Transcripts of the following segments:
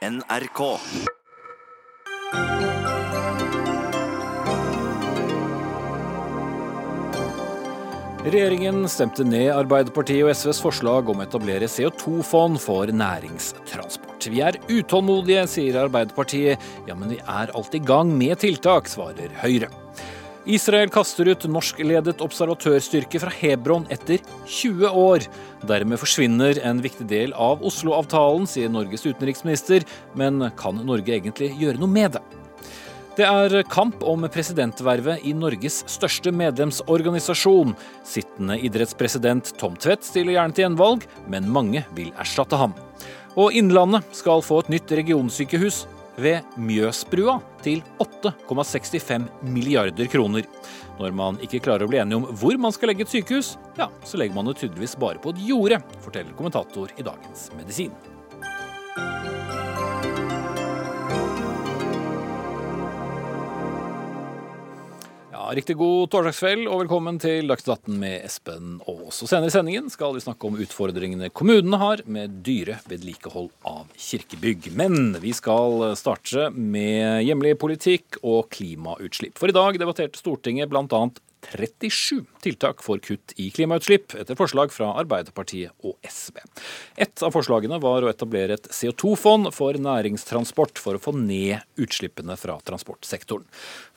NRK. Regjeringen stemte ned Arbeiderpartiet og SVs forslag om å etablere CO2-fond for næringstransport. Vi er utålmodige, sier Arbeiderpartiet. Ja, men vi er alt i gang med tiltak, svarer Høyre. Israel kaster ut norskledet observatørstyrke fra Hebron etter 20 år. Dermed forsvinner en viktig del av Oslo-avtalen, sier Norges utenriksminister. Men kan Norge egentlig gjøre noe med det? Det er kamp om presidentvervet i Norges største medlemsorganisasjon. Sittende idrettspresident Tom Tvedt stiller gjerne til gjenvalg, men mange vil erstatte ham. Og Innlandet skal få et nytt regionsykehus ved Mjøsbrua til 8,65 milliarder kroner. Når man ikke klarer å bli enige om hvor man skal legge et sykehus, ja, så legger man det tydeligvis bare på et jorde, forteller kommentator i Dagens Medisin. Riktig god torsdagskveld og velkommen til Dagsnytt 18 med Espen Aas. Og Senere i sendingen skal vi snakke om utfordringene kommunene har med dyre vedlikehold av kirkebygg. Men vi skal starte med hjemlig politikk og klimautslipp. For i dag debatterte Stortinget bl.a. 37 tiltak for kutt i klimautslipp, etter forslag fra Arbeiderpartiet og SV. Et av forslagene var å etablere et CO2-fond for næringstransport for å få ned utslippene fra transportsektoren.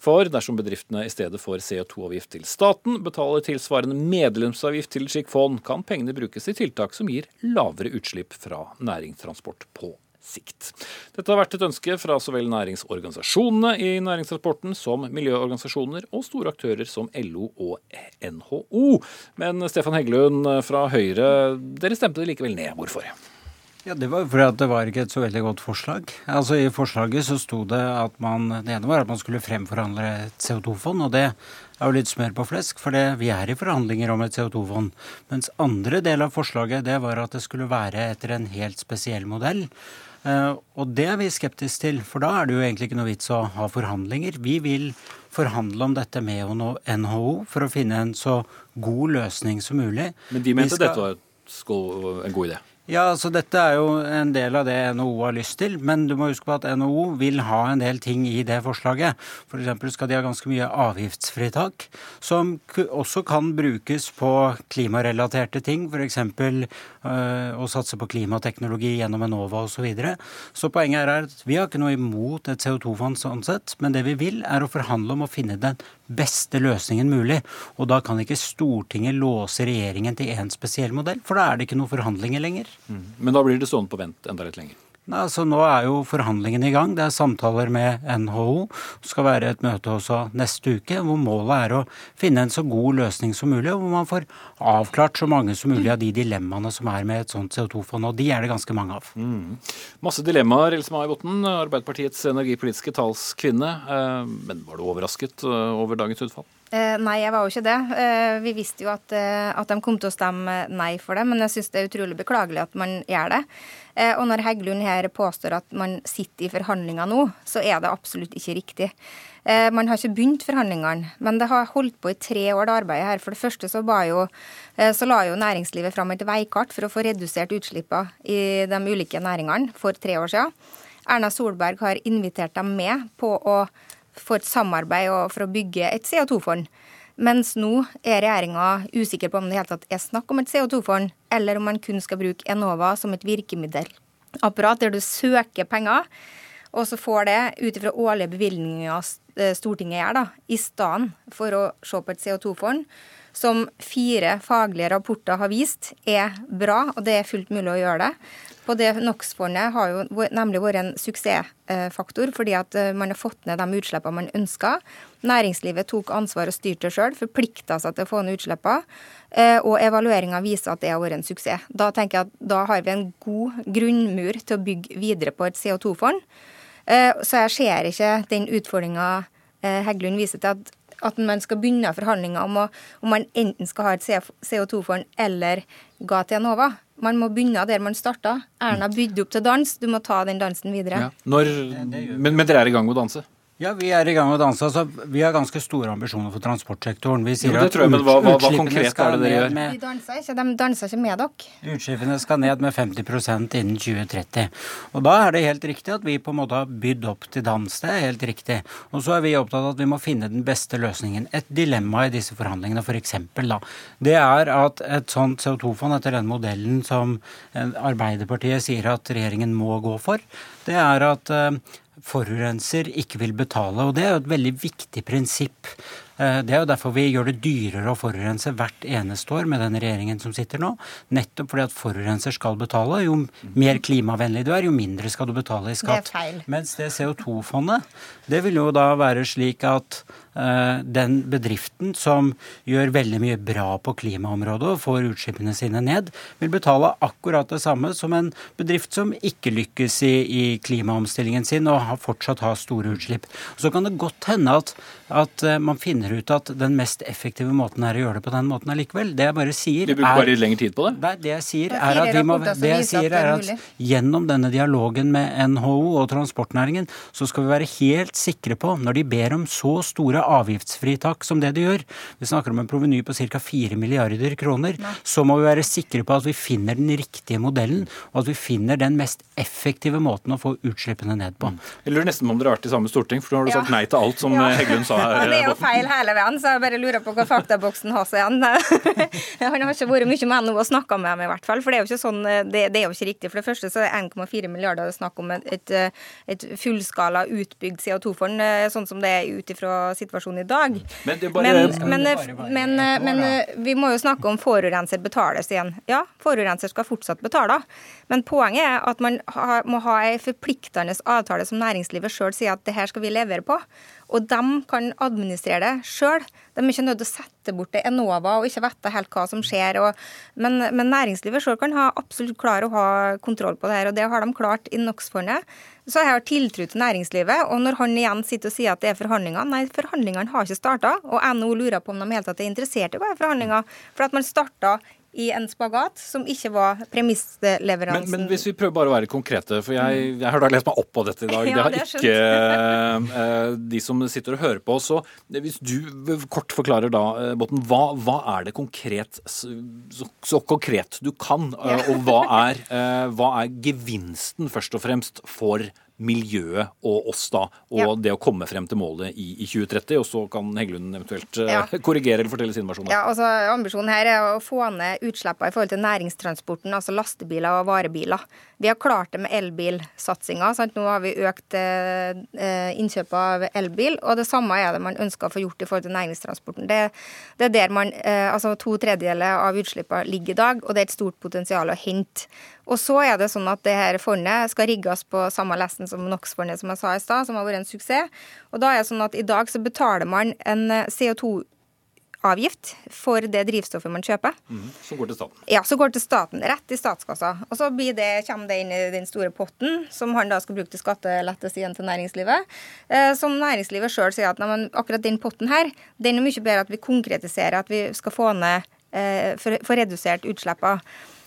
For dersom bedriftene i stedet får CO2-avgift til staten, betaler tilsvarende medlemsavgift til et slikt fond, kan pengene brukes til tiltak som gir lavere utslipp fra næringstransport på sikt. Dette har vært et ønske fra så vel næringsorganisasjonene i næringsrapporten som miljøorganisasjoner og store aktører som LO og NHO. Men Stefan Heggelund fra Høyre, dere stemte det likevel ned. Hvorfor? Ja, Det var fordi det var ikke et så veldig godt forslag. Altså I forslaget så sto det at man Det ene var at man skulle fremforhandle et CO2-fond, og det er jo litt smør på flesk, for det, vi er i forhandlinger om et CO2-fond. Mens andre del av forslaget det var at det skulle være etter en helt spesiell modell. Uh, og det er vi skeptiske til, for da er det jo egentlig ikke noe vits å ha forhandlinger. Vi vil forhandle om dette med NHO for å finne en så god løsning som mulig. Men de mente skal... dette var en god idé? Ja, altså Dette er jo en del av det NHO har lyst til, men du må huske på at NHO vil ha en del ting i det forslaget. F.eks. skal de ha ganske mye avgiftsfritak, som også kan brukes på klimarelaterte ting. F.eks. Øh, å satse på klimateknologi gjennom Enova osv. Så, videre. så poenget er at vi har ikke noe imot et CO2-fond sånn sett, men det vi vil er å forhandle om å finne den beste løsningen mulig. Og da kan ikke Stortinget låse regjeringen til én spesiell modell, for da er det ikke noen forhandlinger lenger. Mm. Men da blir det stående på vent enda litt lenger? Nei, så Nå er jo forhandlingene i gang. Det er samtaler med NHO. Det skal være et møte også neste uke, hvor målet er å finne en så god løsning som mulig, og hvor man får avklart så mange som mulig av de dilemmaene som er med et sånt CO2-fond. Og de er det ganske mange av. Mm. Masse dilemmaer, Else May Botten, Arbeiderpartiets energipolitiske talskvinne. Eh, men var du overrasket eh, over dagens utfall? Eh, nei, jeg var jo ikke det. Eh, vi visste jo at, eh, at, de kom til å stemme nei for det, men jeg syns det er utrolig beklagelig at man gjør det. Og når Heggelund her påstår at man sitter i forhandlinger nå, så er det absolutt ikke riktig. Man har ikke begynt forhandlingene, men det har holdt på i tre år, det arbeidet her. For det første så, jo, så la jo næringslivet fram et veikart for å få redusert utslippene i de ulike næringene for tre år siden. Erna Solberg har invitert dem med på å få et samarbeid og for å bygge et CO2-fond. Mens nå er regjeringa usikker på om det tatt er snakk om et CO2-fond, eller om man kun skal bruke Enova som et virkemiddelapparat der du søker penger, og så får det ut ifra årlige bevilgninger eh, Stortinget gjør, da, i stedet for å se på et CO2-fond som fire faglige rapporter har vist er bra, og det er fullt mulig å gjøre det. På det NOx-fondet har jo nemlig vært en suksessfaktor, fordi at eh, man har fått ned de utslippene man ønska. Næringslivet tok ansvar og styrte sjøl, forplikta seg til å få ned utslippene. Eh, og evalueringa viser at det har vært en suksess. Da tenker jeg at da har vi en god grunnmur til å bygge videre på et CO2-fond. Eh, så jeg ser ikke den utfordringa Heggelund viser til, at at man skal begynne forhandlinger om, å, om man enten skal ha et CO2-fond eller ga til Enova. Man må begynne der man starta. Erna bydde opp til dans, du må ta den dansen videre. Ja. Når, men, men, dere er i gang med å danse? Ja, vi er i gang med å danse. Altså, vi har ganske store ambisjoner for transportsektoren. Vi sier jo, det tror jeg, men hva, hva, hva konkret er det dere gjør? Med, de danser ikke, de danser ikke med dere. Utslippene skal ned med 50% innen 2030. Og da er det helt riktig at vi på en måte har bydd opp til dans. Det er helt riktig. Og så er vi opptatt av at vi må finne den beste løsningen. Et dilemma i disse forhandlingene for eksempel, da, det er at et sånt CO2-fond etter den modellen som Arbeiderpartiet sier at regjeringen må gå for, det er at eh, forurenser ikke vil betale. Og det er jo et veldig viktig prinsipp. Eh, det er jo derfor vi gjør det dyrere å forurense hvert eneste år med den regjeringen som sitter nå. Nettopp fordi at forurenser skal betale. Jo mer klimavennlig du er, jo mindre skal du betale i skatt. Det er feil. Mens det CO2-fondet, det vil jo da være slik at uh, den bedriften som gjør veldig mye bra på klimaområdet og får utslippene sine ned, vil betale akkurat det samme som en bedrift som ikke lykkes i, i klimaomstillingen sin og har, fortsatt har store utslipp. Så kan det godt hende at, at uh, man finner finner ut at den mest effektive måten er å gjøre det på den måten allikevel. Det jeg bare sier Vi bruker bare litt lengre tid på det? Nei, det jeg sier er at, vi må, det jeg sier er at gjennom denne dialogen med NHO og transportnæringen, så skal vi være helt sikre på, når de ber om så store avgiftsfritak som det de gjør, vi snakker om en proveny på ca. 4 milliarder kroner, Nei. så må vi være sikre på at vi finner den riktige modellen, og at vi finner den mest effektive måten å få utslippene ned på. Jeg lurer nesten om dere har vært i samme storting, for nå har du ja. sagt nei til alt som ja. Heggelund sa her. det er jo feil hele veien, så jeg bare lurer på hva faktaboksen har igjen. Han har ikke vært mye med NHO og snakka med dem, i hvert fall. For det er jo ikke sånn, det, det er jo ikke riktig. For det første så er 1,4 milliarder snakk om et, et, et fullskala utbygd CO2-fond, sånn som det er ut ifra situasjonen i dag. Men, bare, men, men, men, vi må jo snakke om forurenser betales igjen. Ja, forurenser skal fortsatt betale. Men poenget er at man må ha en forpliktende avtale som næringslivet sjøl sier at det her skal vi levere på. Og de kan administrere det sjøl. De er ikke nødt til å sette bort til Enova og ikke vite helt hva som skjer. Og, men, men, næringslivet sjøl kan ha absolutt klare å ha kontroll på det her, og det har de klart i NOx-fondet. Så jeg har tiltro til næringslivet. Og når han igjen sitter og sier at det er forhandlinger, nei, forhandlingene har ikke starta. Og NHO lurer på om de helt tatt er interessert i å være forhandlinger. For at man starta i en spagat som ikke var premissleveransen. Men, men, hvis vi prøver bare å være konkrete, for jeg, jeg har da lest meg opp på dette i dag. ja, det har ikke uh, de som sitter og hører på. Så hvis du kort forklarer da, uh, Botten, hva, hva, er det konkret, så, så, konkret du kan? Og hva er, hva er gevinsten først og fremst for miljøet og oss, da, og ja. det å komme frem til målet i, i 2030. Og så kan Heggelund eventuelt uh, ja. korrigere eller fortelle sin versjon. Ja, altså Ambisjonen her er å få ned utslippene i forhold til næringstransporten, altså lastebiler og varebiler. Vi har klart det med elbilsatsinga. Nå har vi økt eh, innkjøpet av elbil, og det samme er det man ønsker å få gjort i forhold til næringstransporten. Det, det er der man, eh, altså To tredjedeler av utslippene ligger i dag, og det er et stort potensial å hente. Og så er det sånn at det her fondet skal rigges på samme lesten som NOx-fondet, som jeg sa i stad, som har vært en suksess. Og da er det sånn at i dag så betaler man en eh, CO2 avgift for det drivstoffet man kjøper. Mm, som går til staten? Ja, som går til staten. Rett i statskassa. Og så det, kommer det inn i den store potten, som han da skal bruke til skattelettelse igjen til næringslivet. Eh, som næringslivet sjøl sier at nei, akkurat den potten her, den er mye bedre at vi konkretiserer at vi skal få ned eh, få redusert utslippene.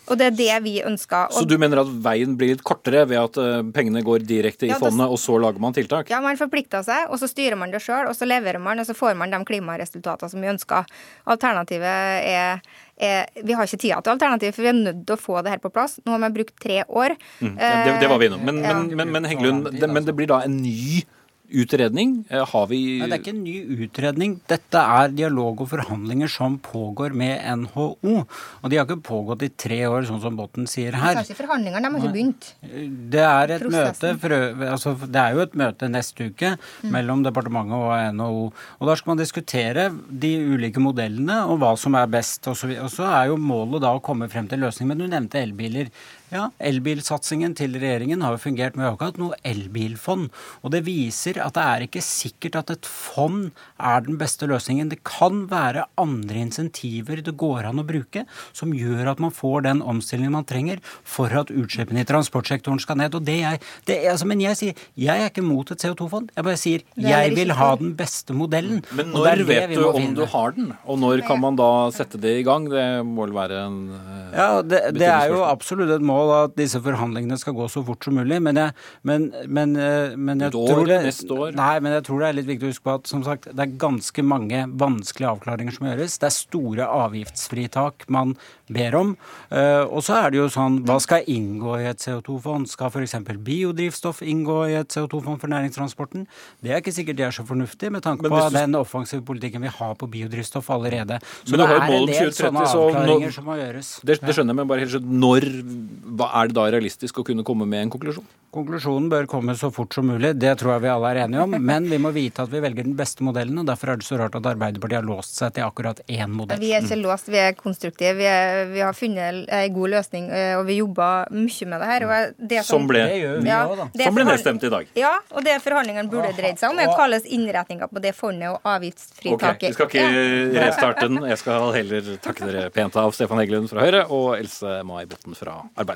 Og det er det vi ønsker. Så du mener at veien blir litt kortere ved at uh, pengene går direkte i ja, fondet, og så lager man tiltak? Ja, man forplikter seg, og så styrer man det sjøl, og så leverer man, og så får man de klimaresultatene som vi ønsker. Alternativet er, er vi har ikke tida til alternativ, for vi er nødt til å få det her på plass. Nå har vi brukt tre år. Mm, det, det, var vi innom. Men, ja. men, men, men Heggelund, det, men det blir da en ny utredning? Eh, har vi Nei, Det er ikke en ny utredning. Dette er dialog og forhandlinger som pågår med NHO. Og de har ikke pågått i tre år, sånn som Botten sier her. Kanskje forhandlingene, de har ikke begynt. Det er et møte altså, Det er jo et møte neste uke mm. mellom departementet og NHO. Og da skal man diskutere de ulike modellene og hva som er best. Og så, og så er jo målet da å komme frem til løsning. Men du nevnte elbiler. Ja, Elbilsatsingen til regjeringen har jo fungert. med hatt noe elbilfond. Og det viser at det er ikke sikkert at et fond er den beste løsningen. Det kan være andre insentiver det går an å bruke, som gjør at man får den omstillingen man trenger for at utslippene i transportsektoren skal ned. Og det jeg, det, altså, men jeg sier, jeg er ikke mot et CO2-fond. Jeg bare sier jeg vil ha den beste modellen. Men når vet du om finne. du har den? Og når kan man da sette det i gang? Det må vel være en Ja, det, det er jo absolutt et mål mål at disse forhandlingene skal gå så fort som mulig. Men jeg, men, men, eh, men jeg år, tror det. Nei, men jeg tror det er litt viktig å huske på at som sagt, det er ganske mange vanskelige avklaringer som gjøres. Det er store avgiftsfritak man ber om. Uh, og så er det jo sånn, hva skal inngå i et CO2-fond? Skal f.eks. biodrivstoff inngå i et CO2-fond for næringstransporten? Det er ikke sikkert det er så fornuftig med tanke på du... den offensive politikken vi har på biodrivstoff allerede. Så men det er en del sånne avklaringer som må gjøres. Det, det skjønner jeg, men bare helt skjønt, når hva er det da realistisk å kunne komme med en konklusjon? Konklusjonen bør komme så fort som mulig, det tror jeg vi alle er enige om. Men vi må vite at vi velger den beste modellen, og derfor er det så rart at Arbeiderpartiet har låst seg til akkurat én modell. Vi er ikke låst, vi er konstruktive. Vi, er, vi har funnet en god løsning, eh, og vi jobber mye med det her. Det som, som, ble, ja, som ble nedstemt i dag. Ja, og det forhandlingene burde dreid seg om, er hvilken innretninga på det fondet og avgiftsfritaket. Okay, vi skal ikke restarte den. Jeg skal heller takke dere pent av Stefan Heggelund fra Høyre og Else Mai Botten fra Arbeiderpartiet.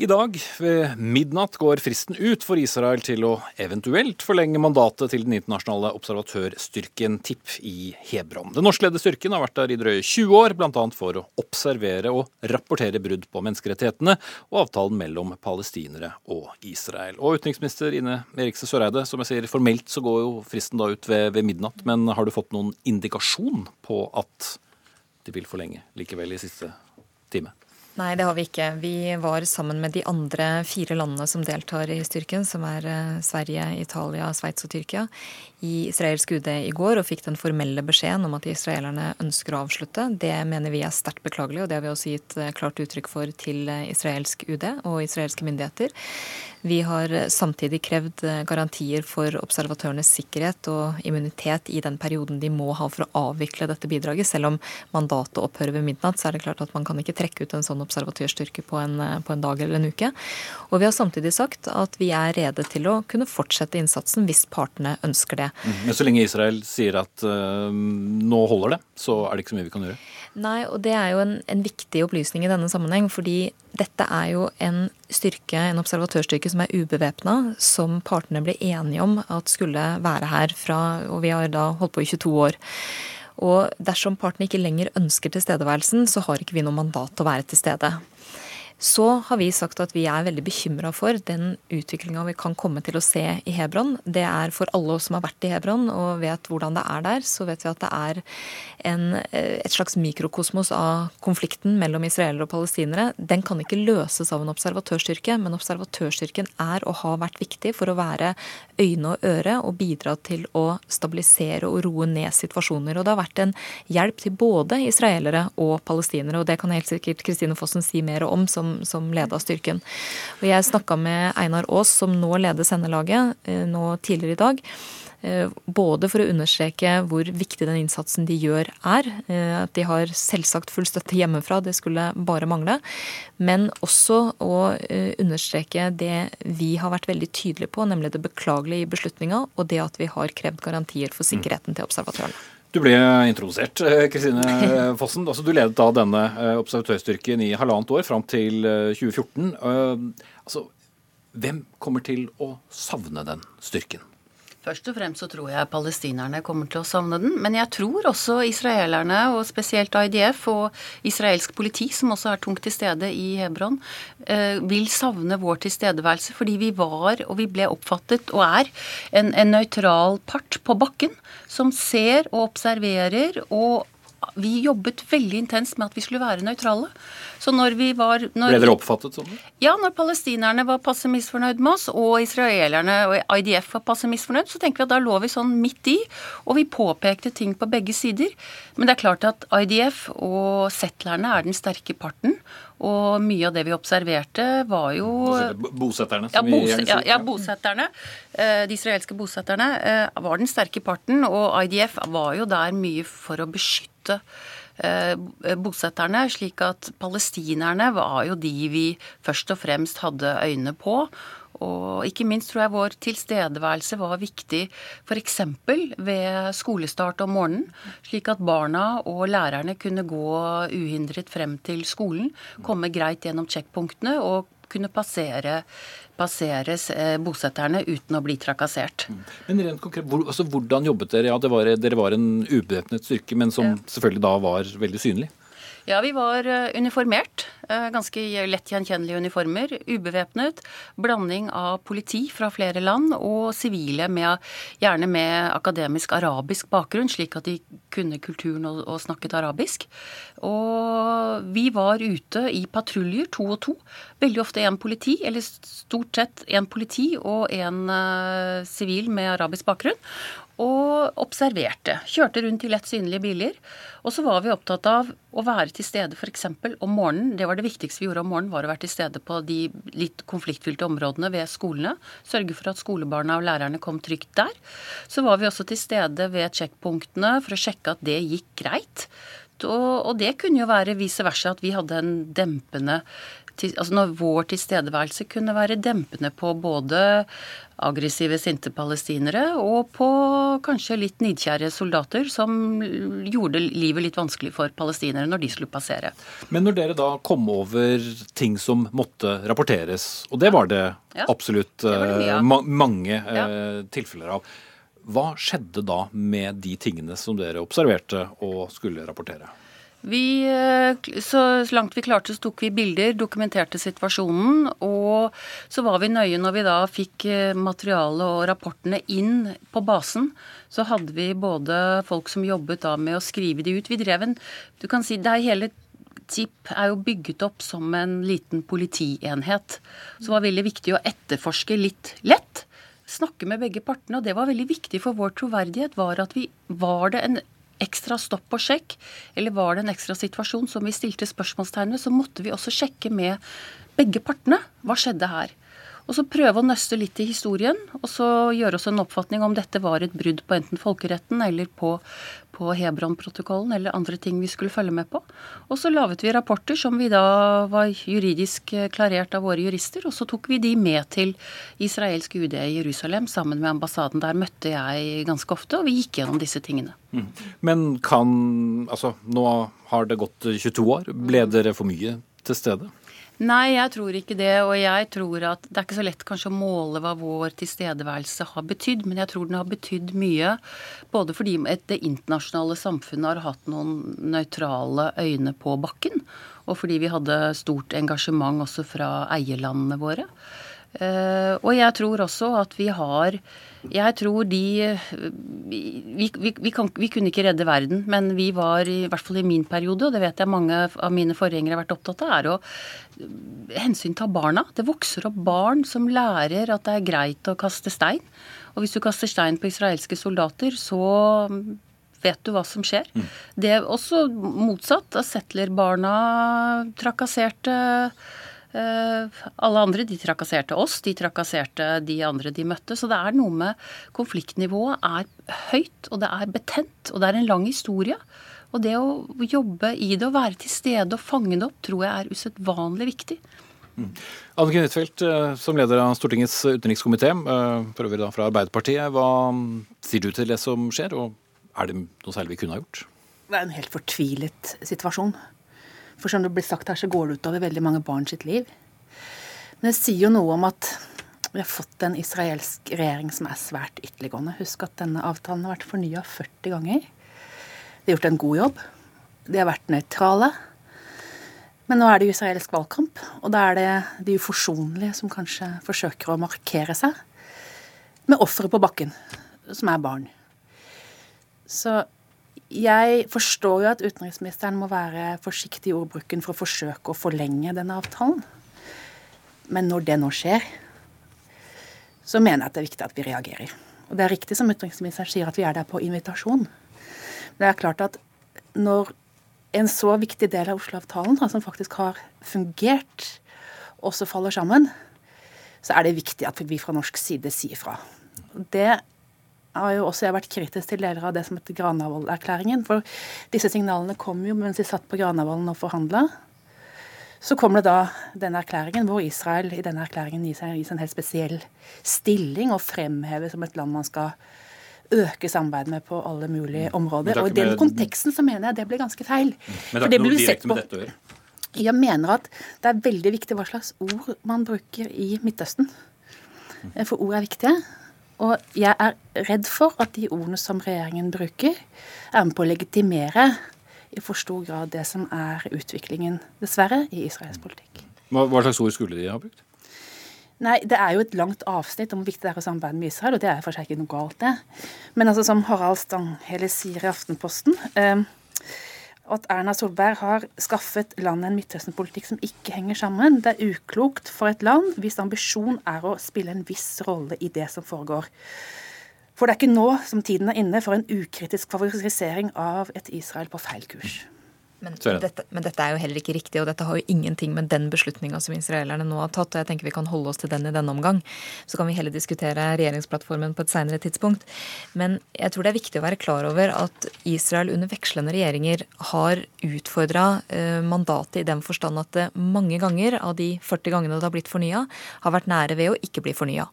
I dag ved midnatt går fristen ut for Israel til å eventuelt forlenge mandatet til den internasjonale observatørstyrken TIP i Hebron. Den norskledede styrken har vært der i drøye 20 år, bl.a. for å observere og rapportere brudd på menneskerettighetene og avtalen mellom palestinere og Israel. Og utenriksminister Ine Erikse Søreide, som jeg sier, formelt så går jo fristen da ut ved, ved midnatt, men har du fått noen indikasjon på at de vil forlenge likevel i siste time? Nei, det har vi ikke. Vi var sammen med de andre fire landene som deltar i styrken, som er eh, Sverige, Italia, Sveits og Tyrkia, i israelsk UD i går og fikk den formelle beskjeden om at israelerne ønsker å avslutte. Det mener vi er sterkt beklagelig, og det har vi også gitt eh, klart uttrykk for til eh, israelsk UD og israelske myndigheter. Vi har samtidig krevd garantier for observatørenes sikkerhet og immunitet i den perioden de må ha for å avvikle dette bidraget. Selv om mandatet opphører ved midnatt, så er det klart at man kan ikke trekke ut en sånn observatørstyrke på en, på en dag eller en uke. Og vi har samtidig sagt at vi er rede til å kunne fortsette innsatsen hvis partene ønsker det. Mm. Men så lenge Israel sier at uh, nå holder det, så er det ikke så mye vi kan gjøre? Nei, og det er jo en, en, viktig opplysning i denne sammenheng. Fordi dette er jo en styrke, en observatørstyrke som er ubevæpna, som partene ble enige om at skulle være her fra Og vi har da holdt på i 22 år. Og dersom partene ikke lenger ønsker tilstedeværelsen, så har ikke vi noe mandat til å være til stede. Så har vi sagt at vi er veldig bekymra for den utviklinga vi kan komme til å se i Hebron. Det er for alle oss som har vært i Hebron og vet hvordan det er der, så vet vi at det er en, eh, et slags mikrokosmos av konflikten mellom israelere og palestinere. Den kan ikke løses av en observatørstyrke, men observatørstyrken er og har vært viktig for å være øyne og øre og bidra til å stabilisere og roe ned situasjoner. Og det har vært en hjelp til både israelere og palestinere, og det kan helt sikkert Kristine Fossen si mer om som som, leda styrken. Og jeg snakka med Einar Aas, som nå leder sendelaget, eh, nå tidligere i dag. Eh, både for å understreke hvor viktig den innsatsen de gjør er. Eh, at de har selvsagt full støtte hjemmefra, det skulle bare mangle. Men også å understreke det vi har vært veldig tydelige på, nemlig det beklagelige i beslutninga, og det at vi har krevd garantier for sikkerheten til observatørene. Du ble introdusert, eh, Kristine Fossen. Altså, du ledet da denne eh, observatørstyrken i halvannet år, fram til 2014. Eh, altså, hvem kommer til å savne den styrken? Først og fremst så tror jeg palestinerne kommer til å savne den. Men jeg tror også israelerne, og spesielt IDF og israelsk politi, som også er tungt til stede i Hebron, eh, vil savne vår tilstedeværelse. Fordi vi var, og vi ble oppfattet, og er, en, nøytral part på bakken. Som ser og observerer og vi jobbet veldig intenst med at vi skulle være nøytrale. Så når vi var når, Ble dere oppfattet sånn? Ja, når palestinerne var passe misfornøyd med oss, og israelerne og IDF var passe misfornøyd, så tenker vi at da lå vi sånn midt i, og vi påpekte ting på begge sider. Men det er klart at IDF og settlerne er den sterke parten. Og mye av det vi observerte, var jo Bosetterne, som ja, bose. Ja, ja, bosetterne. Eh, de israelske bosetterne eh, var den sterke parten, og IDF var jo der mye for å beskytte eh, bosetterne, slik at palestinerne var jo de vi først og fremst hadde øyne på. Og ikke minst tror jeg vår tilstedeværelse var viktig f.eks. ved skolestart om morgenen, slik at barna og lærerne kunne gå uhindret frem til skolen, komme greit gjennom sjekkpunktene og kunne passere, passere eh, bosetterne uten å bli trakassert. Mm. Men rent konkret, hvor, altså, Hvordan jobbet dere? Ja, det var, Dere var en ubevæpnet styrke, men som selvfølgelig da var veldig synlig? Ja, vi var eh, uniformert. Eh, ganske lett gjenkjennelige uniformer. Ubevæpnet. Blanding av politi fra flere land og sivile, med, gjerne med akademisk arabisk bakgrunn, slik at de kunne kulturen og, og snakket arabisk. Og vi var ute i patruljer, to og to. Veldig ofte én politi, eller stort sett én politi og én eh, sivil med arabisk bakgrunn og observerte. Kjørte rundt i lett synlige biler. Og så var vi opptatt av å være til stede f.eks. om morgenen. Det var det viktigste vi gjorde om morgenen, var å være til stede på de litt konfliktfylte områdene ved skolene. Sørge for at skolebarna og lærerne kom trygt der. Så var vi også til stede ved sjekkpunktene for å sjekke at det gikk greit. Og, det kunne jo være vice versa, at vi hadde en dempende altså når vår tilstedeværelse kunne være dempende på både aggressive, sinte palestinere og på kanskje litt nidkjære soldater som gjorde livet litt vanskelig for palestinere når de skulle passere. Men når dere da kom over ting som måtte rapporteres, og det var det ja. absolutt det var det ma mange uh, ja. tilfeller av, hva skjedde da med de tingene som dere observerte og skulle rapportere? Vi, eh, så langt vi klarte, så tok vi bilder, dokumenterte situasjonen. Og så var vi nøye når vi da fikk eh, materialet og rapportene inn på basen. Så hadde vi både folk som jobbet da med å skrive de ut. Vi drev en Du kan si det er hele TIP er jo bygget opp som en liten politienhet. Så det var veldig viktig å etterforske litt lett snakke med begge partene, og det var veldig viktig for vår troverdighet, var at vi var det en ekstra stopp og sjekk, eller var det en ekstra situasjon som vi stilte spørsmålstegn ved, så måtte vi også sjekke med begge partene. Hva skjedde her? Og så prøve å nøste litt i historien, og så gjøre oss en oppfatning om dette var et brudd på enten folkeretten eller på, på Hebron-protokollen eller andre ting vi skulle følge med på. Og så laget vi rapporter som vi da var juridisk klarert av våre jurister, og så tok vi de med til israelsk UD i Jerusalem sammen med ambassaden. Der møtte jeg ganske ofte, og vi gikk gjennom disse tingene. Mm. Men kan Altså, nå har det gått 22 år. Ble dere for mye til stede? Nei, jeg tror ikke det. Og jeg tror at det er ikke så lett kanskje å måle hva vår tilstedeværelse har betydd, men jeg tror den har betydd mye. Både fordi det internasjonale samfunnet har hatt noen nøytrale øyne på bakken, og fordi vi hadde stort engasjement også fra eierlandene våre. Eh, og jeg tror også at vi har Jeg tror de vi, vi, vi, kan, vi, kunne ikke redde verden, men vi var, i hvert fall i min periode, og det vet jeg mange av mine forgjengere har vært opptatt av, er å hensynta barna. Det vokser opp barn som lærer at det er greit å kaste stein. Og hvis du kaster stein på israelske soldater, så vet du hva som skjer. Mm. Det er også motsatt. Settlerbarna trakasserte Eh, alle andre de trakasserte oss, de trakasserte de andre de møtte. Så det er noe med konfliktnivået er høyt, og det er betent, og det er en lang historie. Og det å jobbe i det og være til stede og fange det opp, tror jeg er usedvanlig viktig. Mm. Anniken Huitfeldt, eh, som leder av Stortingets utenrikskomité, eh, for øvrig da fra Arbeiderpartiet. Hva sier du til det som skjer, og er det noe særlig vi kunne ha gjort? Det er en helt fortvilet situasjon. For som det blir sagt her, så går det utover veldig mange barn sitt liv. Men det sier jo noe om at vi har fått en israelsk regjering som er svært ytterliggående. Husk at denne avtalen har vært fornya 40 ganger. De har gjort en god jobb. De har vært nøytrale. Men nå er det israelsk valgkamp, og da er det de uforsonlige som kanskje forsøker å markere seg med offeret på bakken, som er barn. Så jeg forstår jo at utenriksministeren må være forsiktig i ordbruken for å forsøke å forlenge denne avtalen. Men når det nå skjer, så mener jeg at det er viktig at vi reagerer. Og det er riktig som utenriksministeren sier, at vi er der på invitasjon. Men det er klart at når en så viktig del av Oslo-avtalen, som faktisk har fungert, også faller sammen, så er det viktig at vi fra norsk side sier fra. Det har jo også jeg vært kritisk til deler av det som heter Granavolden-erklæringen. For disse signalene kom jo mens de satt på Granavolden og forhandla. Så kommer det da denne erklæringen hvor Israel i denne erklæringen gis en, en helt spesiell stilling og fremheves som et land man skal øke samarbeidet med på alle mulige mm. områder. Og i den konteksten så mener jeg det ble ganske feil. Men det har ikke noe direkte med dette å gjøre? Jeg mener at det er veldig viktig hva slags ord man bruker i Midtøsten. Eh, For ord er viktige. Og jeg er redd for at de ordene som regjeringen bruker, er med på å legitimere i for stor grad det som er utviklingen, dessverre, i Israels politikk. Hva, hva slags ord skulle de ha brukt? Nei, Det er jo et langt avsnitt om hvor viktig det er å samarbeide med Israel, og det er for seg ikke noe galt, det. Men altså, som Harald Stanghelle sier i Aftenposten eh, at Erna Solberg har skaffet landet en Midtøsten-politikk som ikke henger sammen. Det er uklokt for et land hvis ambisjon er å spille en viss rolle i det som foregår. For det er ikke nå som tiden er inne for en ukritisk favorisering av et Israel på feil kurs. Men dette, men dette er jo heller ikke riktig, og dette har jo ingenting med den beslutninga som israelerne nå har tatt. og jeg tenker Vi kan holde oss til den i denne omgang. Så kan vi heller diskutere regjeringsplattformen på et seinere tidspunkt. Men jeg tror det er viktig å være klar over at Israel under vekslende regjeringer har utfordra eh, mandatet i den forstand at det mange ganger av de 40 gangene det har blitt fornya, har vært nære ved å ikke bli fornya.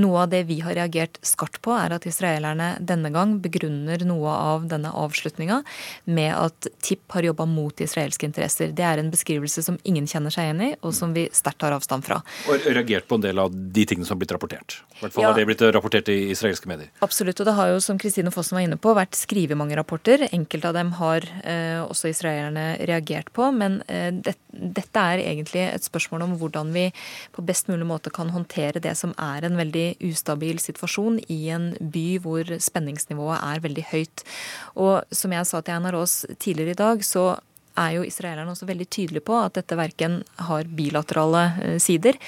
Noe av det vi har reagert skarpt på, er at israelerne denne gang begrunner noe av denne avslutninga med at TIP har jobba mot israelske interesser. Det er en beskrivelse som ingen kjenner seg igjen i, og som vi sterkt tar avstand fra. Og reagert på en del av de tingene som har blitt rapportert. I hvert fall Ja. har det blitt rapportert i israelske medier. Absolutt, og det har jo, som Kristine Fossen var inne på, vært skrevet mange rapporter. Enkelte av dem har eh, også israelerne reagert på, men eh, det, dette er egentlig et spørsmål om hvordan vi på best mulig måte kan håndtere det som er en veldig ustabil situasjon i en by hvor spenningsnivået er veldig høyt. Og som jeg sa til Einar Aas tidligere i dag, så er jo israelerne også veldig tydelige på at dette verken har bilaterale eh, sider,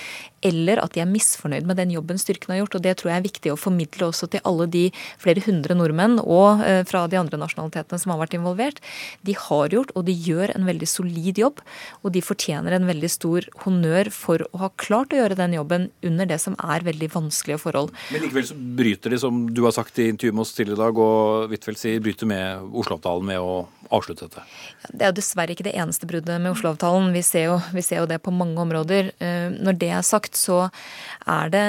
eller at de er misfornøyd med den jobben styrken har gjort. Og det tror jeg er viktig å formidle også til alle de flere hundre nordmenn og eh, fra de andre nasjonalitetene som har vært involvert. De har gjort, og de gjør en veldig solid jobb, og de fortjener en veldig stor honnør for å ha klart å gjøre den jobben under det som er veldig vanskelige forhold. Men likevel så bryter de, som du har sagt i intervjuet med oss tidligere i dag, og Huitfeldt sier, bryter med Oslo-avtalen med å avslutte dette. Det er jo dessverre ikke det eneste bruddet med Oslo-avtalen. Vi, vi ser jo det på mange områder. Eh, Når det er sagt, så er det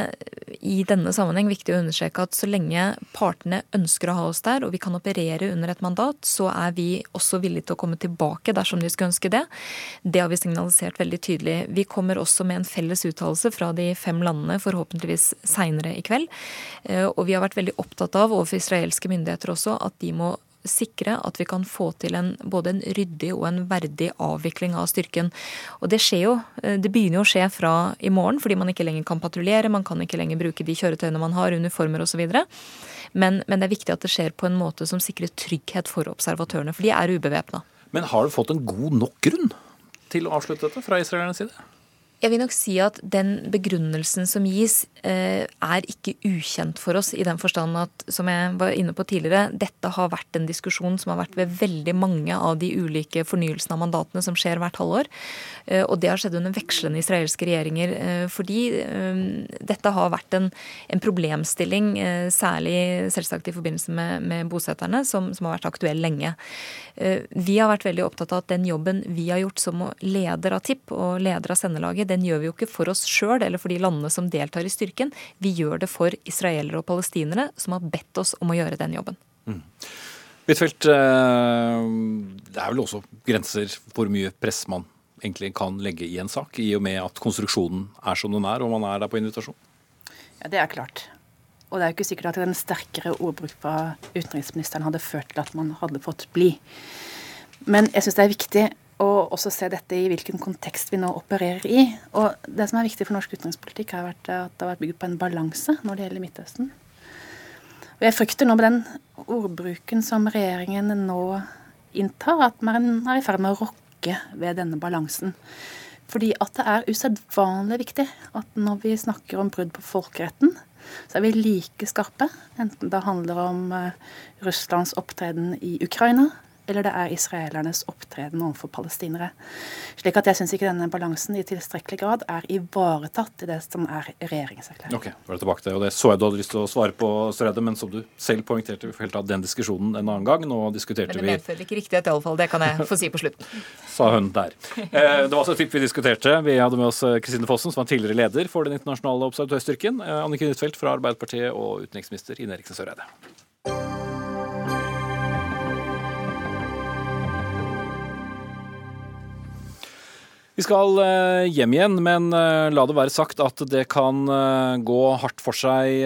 i denne sammenheng viktig å understreke at så lenge partene ønsker å ha oss der, og vi kan operere under et mandat, så er vi også villige til å komme tilbake dersom de skulle ønske det. Det har vi signalisert veldig tydelig. Vi kommer også med en felles uttalelse fra de fem landene, forhåpentligvis seinere i kveld. Eh, Og vi har vært veldig opptatt av, overfor israelske myndigheter også, at de må sikre at vi kan få til en, både en ryddig og en verdig avvikling av styrken. Og det skjer jo, eh, det begynner jo å skje fra i morgen, fordi man ikke lenger kan patruljere, man kan ikke lenger bruke de kjøretøyene man har, uniformer osv. Men, men det er viktig at det skjer på en måte som sikrer trygghet for observatørene, for de er ubevæpna. Men har du fått en god nok grunn til å avslutte dette fra israelernes side? Jeg vil nok si at den begrunnelsen som gis, eh, er ikke ukjent for oss, i den forstand at, som jeg var inne på tidligere, dette har vært en diskusjon som har vært ved veldig mange av de ulike fornyelsene av mandatene som skjer hvert halvår. Eh, Og det har skjedd under vekslende israelske regjeringer, eh, fordi dette har vært en, en problemstilling, særlig selvsagt i forbindelse med, med bosetterne, som, som har vært aktuell lenge. Vi har vært veldig opptatt av at den jobben vi har gjort som leder av TIP og leder av sendelaget, den gjør vi jo ikke for oss sjøl eller for de landene som deltar i styrken. Vi gjør det for israelere og palestinere som har bedt oss om å gjøre den jobben. Huitfeldt, eh, det er vel også grenser for hvor mye press man egentlig kan legge i en sak, i og med at konstruksjonen er som den er, og man er der på invitasjon? Ja, Det er klart. Og det er jo ikke sikkert at en sterkere ordbruk fra utenriksministeren hadde ført til at man hadde fått bli. Men jeg syns det er viktig å også se dette i hvilken kontekst vi nå opererer i. Og det som er viktig for norsk utenrikspolitikk, har vært at det har vært bygd på en balanse når det gjelder Midtøsten. Og jeg frykter nå med den ordbruken som regjeringen nå inntar, at man er i ferd med å rokke ved denne balansen. Fordi at det er usedvanlig viktig at når vi snakker om brudd på folkeretten, så er vi like skarpe, enten det handler om eh, Russlands opptreden i Ukraina, eller det er israelernes opptreden overfor palestinere. Slik at jeg syns ikke denne balansen i tilstrekkelig grad er ivaretatt i det som er regjeringserklæringen. Ok, da er det tilbake til, og Det så jeg du hadde lyst til å svare på, Stredde, men som du selv poengterte, vi får helt ta den diskusjonen en annen gang. Nå diskuterte vi Men det medfører ikke riktighet, iallfall. Det kan jeg få si på slutten. sa hun der. Eh, Det var også et tipp vi diskuterte. Vi hadde med oss eh, Kristine Fossen, som var tidligere leder for den internasjonale observatørstyrken. eh, Anniken Huitfeldt fra Arbeiderpartiet og utenriksminister Ine Eriksen Søreide. Vi skal eh, hjem igjen, men eh, la det være sagt at det kan eh, gå hardt for seg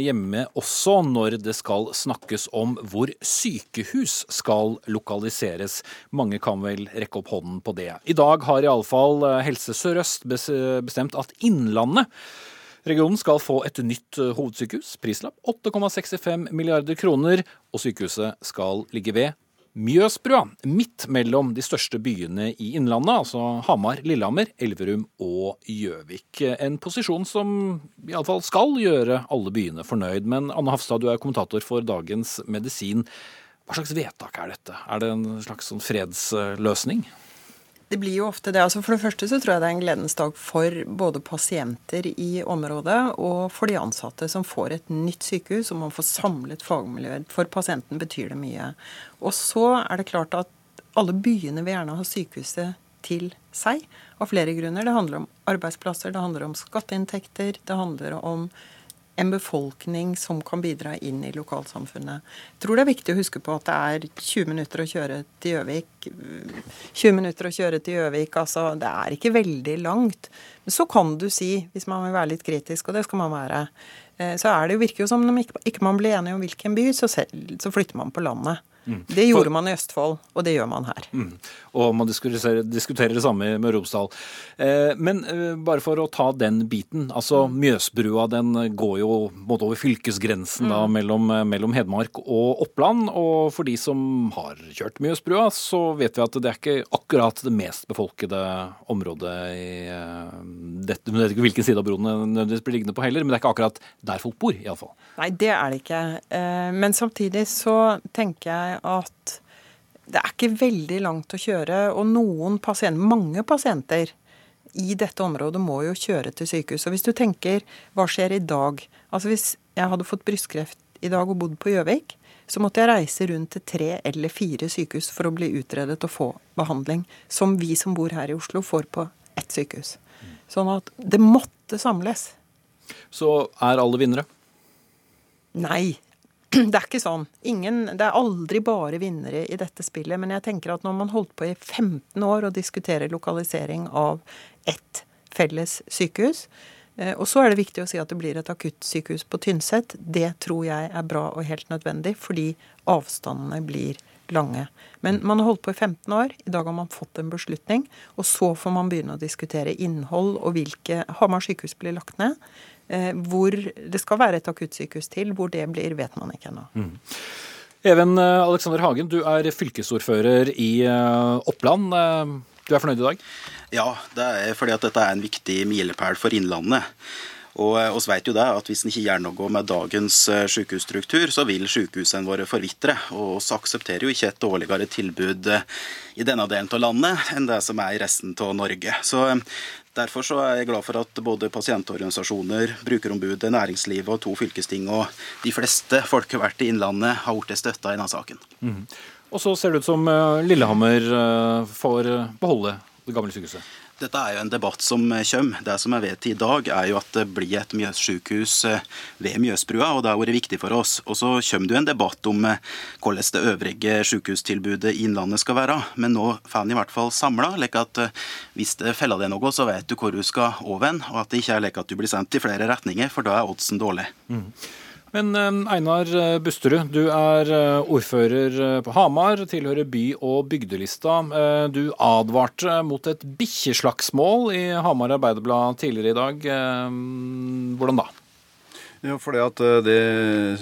hjemme også når det skal snakkes om hvor sykehus skal lokaliseres. Mange kan vel rekke opp hånden på det. I dag har iallfall Helse Sør-Øst bestemt at Innlandet Regionen skal få et nytt hovedsykehus. Prislapp 8,65 milliarder kroner, og sykehuset skal ligge ved Mjøsbrua, midt mellom de største byene i Innlandet, altså Hamar, Lillehammer, Elverum og Gjøvik. En posisjon som iallfall skal gjøre alle byene fornøyd. Men Anne Hafstad, du er kommentator for Dagens Medisin. Hva slags vedtak er dette? Er det en slags sånn fredsløsning? Det blir jo ofte det. Altså for det første så tror jeg det er en gledens dag for både pasienter i området og for de ansatte som får et nytt sykehus og man får samlet fagmiljøer. For pasienten betyr det mye. Og så er det klart at alle byene vil gjerne ha sykehuset til seg av flere grunner. Det handler om arbeidsplasser, det handler om skatteinntekter, det handler om en befolkning som kan bidra inn i lokalsamfunnet. Jeg tror det er viktig å huske på at det er 20 minutter å kjøre til Gjøvik. 20 minutter å kjøre til Gjøvik, altså det er ikke veldig langt. Men så kan du si, hvis man vil være litt kritisk, og det skal man være, eh, så er det virker jo som om ikke man blir enige om hvilken by, så, selv, så flytter man på landet. Mm. Det gjorde man i Østfold, og det gjør man her. Mm. Og man diskuterer, diskuterer, det samme med Romsdal. Eh, men eh, bare for å ta den biten. altså mm. Mjøsbrua den går jo både over fylkesgrensen mm. da, mellom, eh, mellom, Hedmark og Oppland. Og for de som har kjørt Mjøsbrua, så vet vi at det er ikke akkurat det mest befolkede området i eh, dette. Jeg vet ikke hvilken side av broen nødvendigvis blir liggende på heller, men det er ikke akkurat der folk bor, iallfall. Nei, det er det ikke. Eh, men samtidig så tenker jeg at det er ikke veldig langt å kjøre. Og noen pasienter, mange pasienter i dette området må jo kjøre til sykehus. Og hvis du tenker hva skjer i dag Altså hvis jeg hadde fått brystkreft i dag og bodd på Gjøvik, så måtte jeg reise rundt til tre eller fire sykehus for å bli utredet og få behandling. Som vi som bor her i Oslo, får på ett sykehus. Sånn at det måtte samles. Så er alle vinnere? Nei, det er ikke sånn. Ingen, det er aldri bare vinnere i dette spillet. Men jeg tenker at når man holdt på i 15 år og diskuterer lokalisering av ett felles sykehus, eh, og så er det viktig å si at det blir et akuttsykehus på Tynset. Det tror jeg er bra og helt nødvendig, fordi avstandene blir lange. Men man har holdt på i 15 år. I dag har man fått en beslutning. Og så får man begynne å diskutere innhold og hvilke Hamar sykehus blir lagt ned. Eh, hvor det skal være et akuttsykehus til. Hvor det blir, vet man ikke ennå. Mm. Even eh, Alexander Hagen, du er fylkesordfører i eh, Oppland. Du er fornøyd i dag? Ja, det er fordi at dette er en viktig milepæl for Innlandet. Og oss vet jo det at Hvis en ikke gjør noe med dagens sykehusstruktur, så vil sykehusene våre forvitre. Og oss aksepterer jo ikke et dårligere tilbud i denne delen av landet enn det som er i resten av Norge. Så Derfor er jeg glad for at både pasientorganisasjoner, brukerombudet, næringslivet og to fylkesting og de fleste folkevalgte i Innlandet har blitt støtta i denne saken. Mm. Og så ser det ut som eh, Lillehammer eh, får beholde det gamle sykehuset? Dette er jo en debatt som kommer. Det som jeg vet i dag, er jo at det blir et Mjøssykehus eh, ved Mjøsbrua, og det har vært viktig for oss. Og så kommer det jo en debatt om eh, hvordan det øvrige sykehustilbudet i Innlandet skal være. Men nå får en i hvert fall samla, slik at eh, hvis det feller deg noe, så vet du hvor du skal over, og at det ikke er slik at du blir sendt i flere retninger, for da er oddsen dårlig. Mm. Men eh, Einar eh, Busterud, du er eh, ordfører på Hamar, tilhører by- og bygdelista. Du advarte mot et bikkjeslagsmål i Hamar Arbeiderblad tidligere i dag. Hvordan da? Ja, for det at det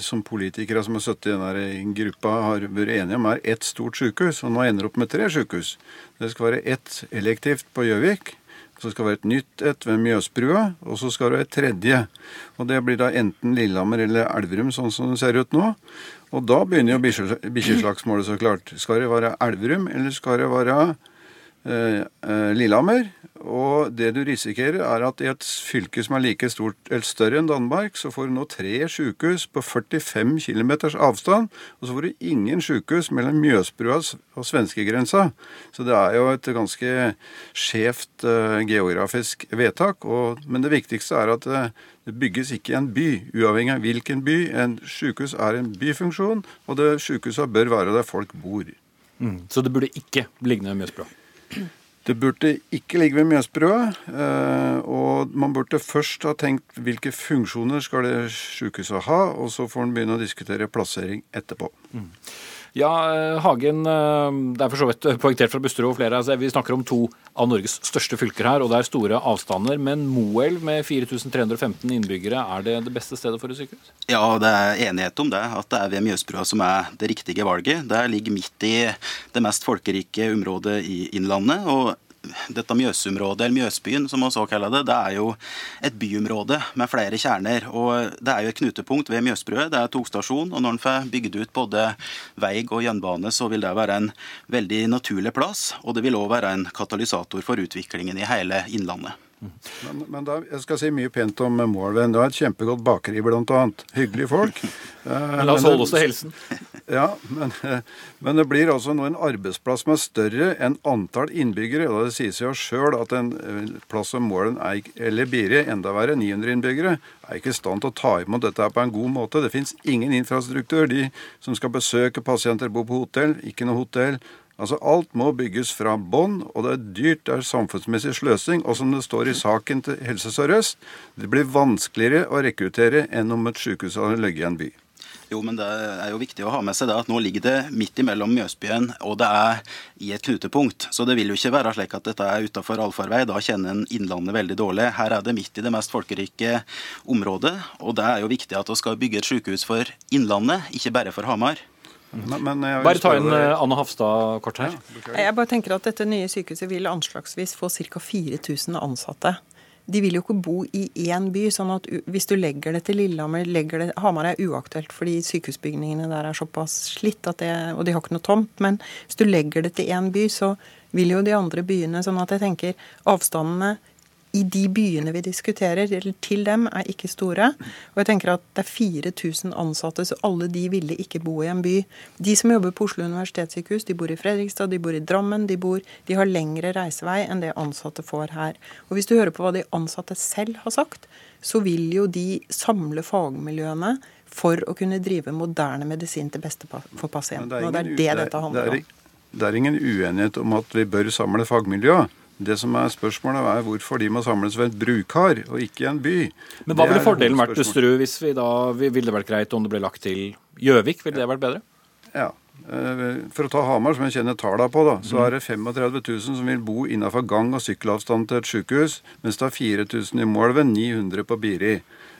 som politikere som har sittet i denne gruppa har vært enige om, er ett stort sykehus. Og nå ender det opp med tre sykehus. Det skal være ett elektivt på Gjøvik. Så skal det være et nytt et ved Mjøsbrua, og så skal det være et tredje. Og Det blir da enten Lillehammer eller Elverum, sånn som det ser ut nå. Og da begynner jo bikkjeslagsmålet, så klart. Skal det være Elverum, eller skal det være Lillehammer? Og det du risikerer, er at i et fylke som er like stort eller større enn Danmark, så får du nå tre sykehus på 45 km avstand, og så får du ingen sykehus mellom Mjøsbrua og svenskegrensa. Så det er jo et ganske skjevt uh, geografisk vedtak. Og, men det viktigste er at det bygges ikke en by, uavhengig av hvilken by. En sykehus er en byfunksjon, og det sykehuset bør være der folk bor. Mm, så det burde ikke ligne Mjøsbrua? Det burde ikke ligge ved Mjøsbrua. eh, Og man burde først ha tenkt hvilke funksjoner skal det sykehuset ha, og så får en begynne å diskutere plassering etterpå. Ja, eh, Hagen, eh, det er for så vidt poengtert fra Busterud og flere. Altså, vi snakker om to av Norges største fylker her, og det er store avstander. Men Moelv med 4315 innbyggere, er det det beste stedet for et sykehus? Ja, det er enighet om det. At det er ved Mjøsbrua som er det riktige valget. Det ligger midt i det mest folkerike området i Innlandet. og dette Mjøsområdet, eller Mjøsbyen som man så kaller det, det er jo et byområde med flere kjerner. og Det er jo et knutepunkt ved Mjøsbrua. Det er togstasjon. og Når en får bygd ut både vei og jernbane, så vil det være en veldig naturlig plass. Og det vil òg være en katalysator for utviklingen i hele Innlandet. Men, men da, jeg skal si mye pent om Moelven. Det var et kjempegodt bakeri, annet. Hyggelige folk. Eh, Men la oss holde oss til helsen. Ja, men, men det blir altså nå en arbeidsplass som er større enn antall innbyggere. og Det sier seg jo sjøl at en eh, plass som Målen er eller Biri, enda verre, 900 innbyggere, er ikke i stand til å ta imot dette på en god måte. Det fins ingen infrastruktur. De som skal besøke pasienter, bor på hotell. Ikke noe hotell. Altså Alt må bygges fra bånn, og det er dyrt, det er samfunnsmessig sløsing. Og som det står i saken til Helse Sør-Øst, det blir vanskeligere å rekruttere enn om et sykehus hadde ligget i en by. Jo, men det er jo viktig å ha med seg det at nå ligger det midt imellom Mjøsbyen, og det er i et knutepunkt. Så det vil jo ikke være slik at dette er utafor allfarvei. Da kjenner en Innlandet veldig dårlig. Her er det midt i det mest folkerike området, og det er jo viktig at vi skal bygge et sykehus for Innlandet, ikke bare for Hamar. Men, men jeg Bare ta inn eh, Anne Hafstad kort her. Jeg bare tenker at dette nye sykehuset vil anslagsvis få ca. 4000 ansatte. De vil jo ikke bo i én by. sånn at hvis du legger det til Lillehammer legger det, Hamar er uaktuelt fordi sykehusbygningene der er såpass slitt, det, og de har ikke noe tomt. Men hvis du legger det til én by, så vil jo de andre byene sånn at jeg tenker avstandene i de byene vi diskuterer, eller til dem, er ikke store. Og jeg tenker at det er 4000 ansatte, så alle de ville ikke bo i en by. De som jobber på Oslo universitetssykehus, de bor i Fredrikstad, de bor i Drammen, de, bor, de har lengre reisevei enn det ansatte får her. Og hvis du hører på hva de ansatte selv har sagt, så vil jo de samle fagmiljøene for å kunne drive moderne medisin til beste for pasientene. Og det er det dette handler det om. er, det er ingen uenighet om at vi bør samle fagmiljø. Det som er spørsmålet er hvorfor de må samles ved et brukar og ikke i en by. Men hva ville fordelen vært. Busterud, hvis vi da Ville det vært greit om det ble lagt til Gjøvik? Ville det vært bedre? Ja. Eh, For å ta Hamar, som jeg kjenner tallene på, da, så er det 35 000 som vil bo innenfor gang- og sykkelavstand til et sykehus, mens det er 4000 i Moelven, 900 på Biri.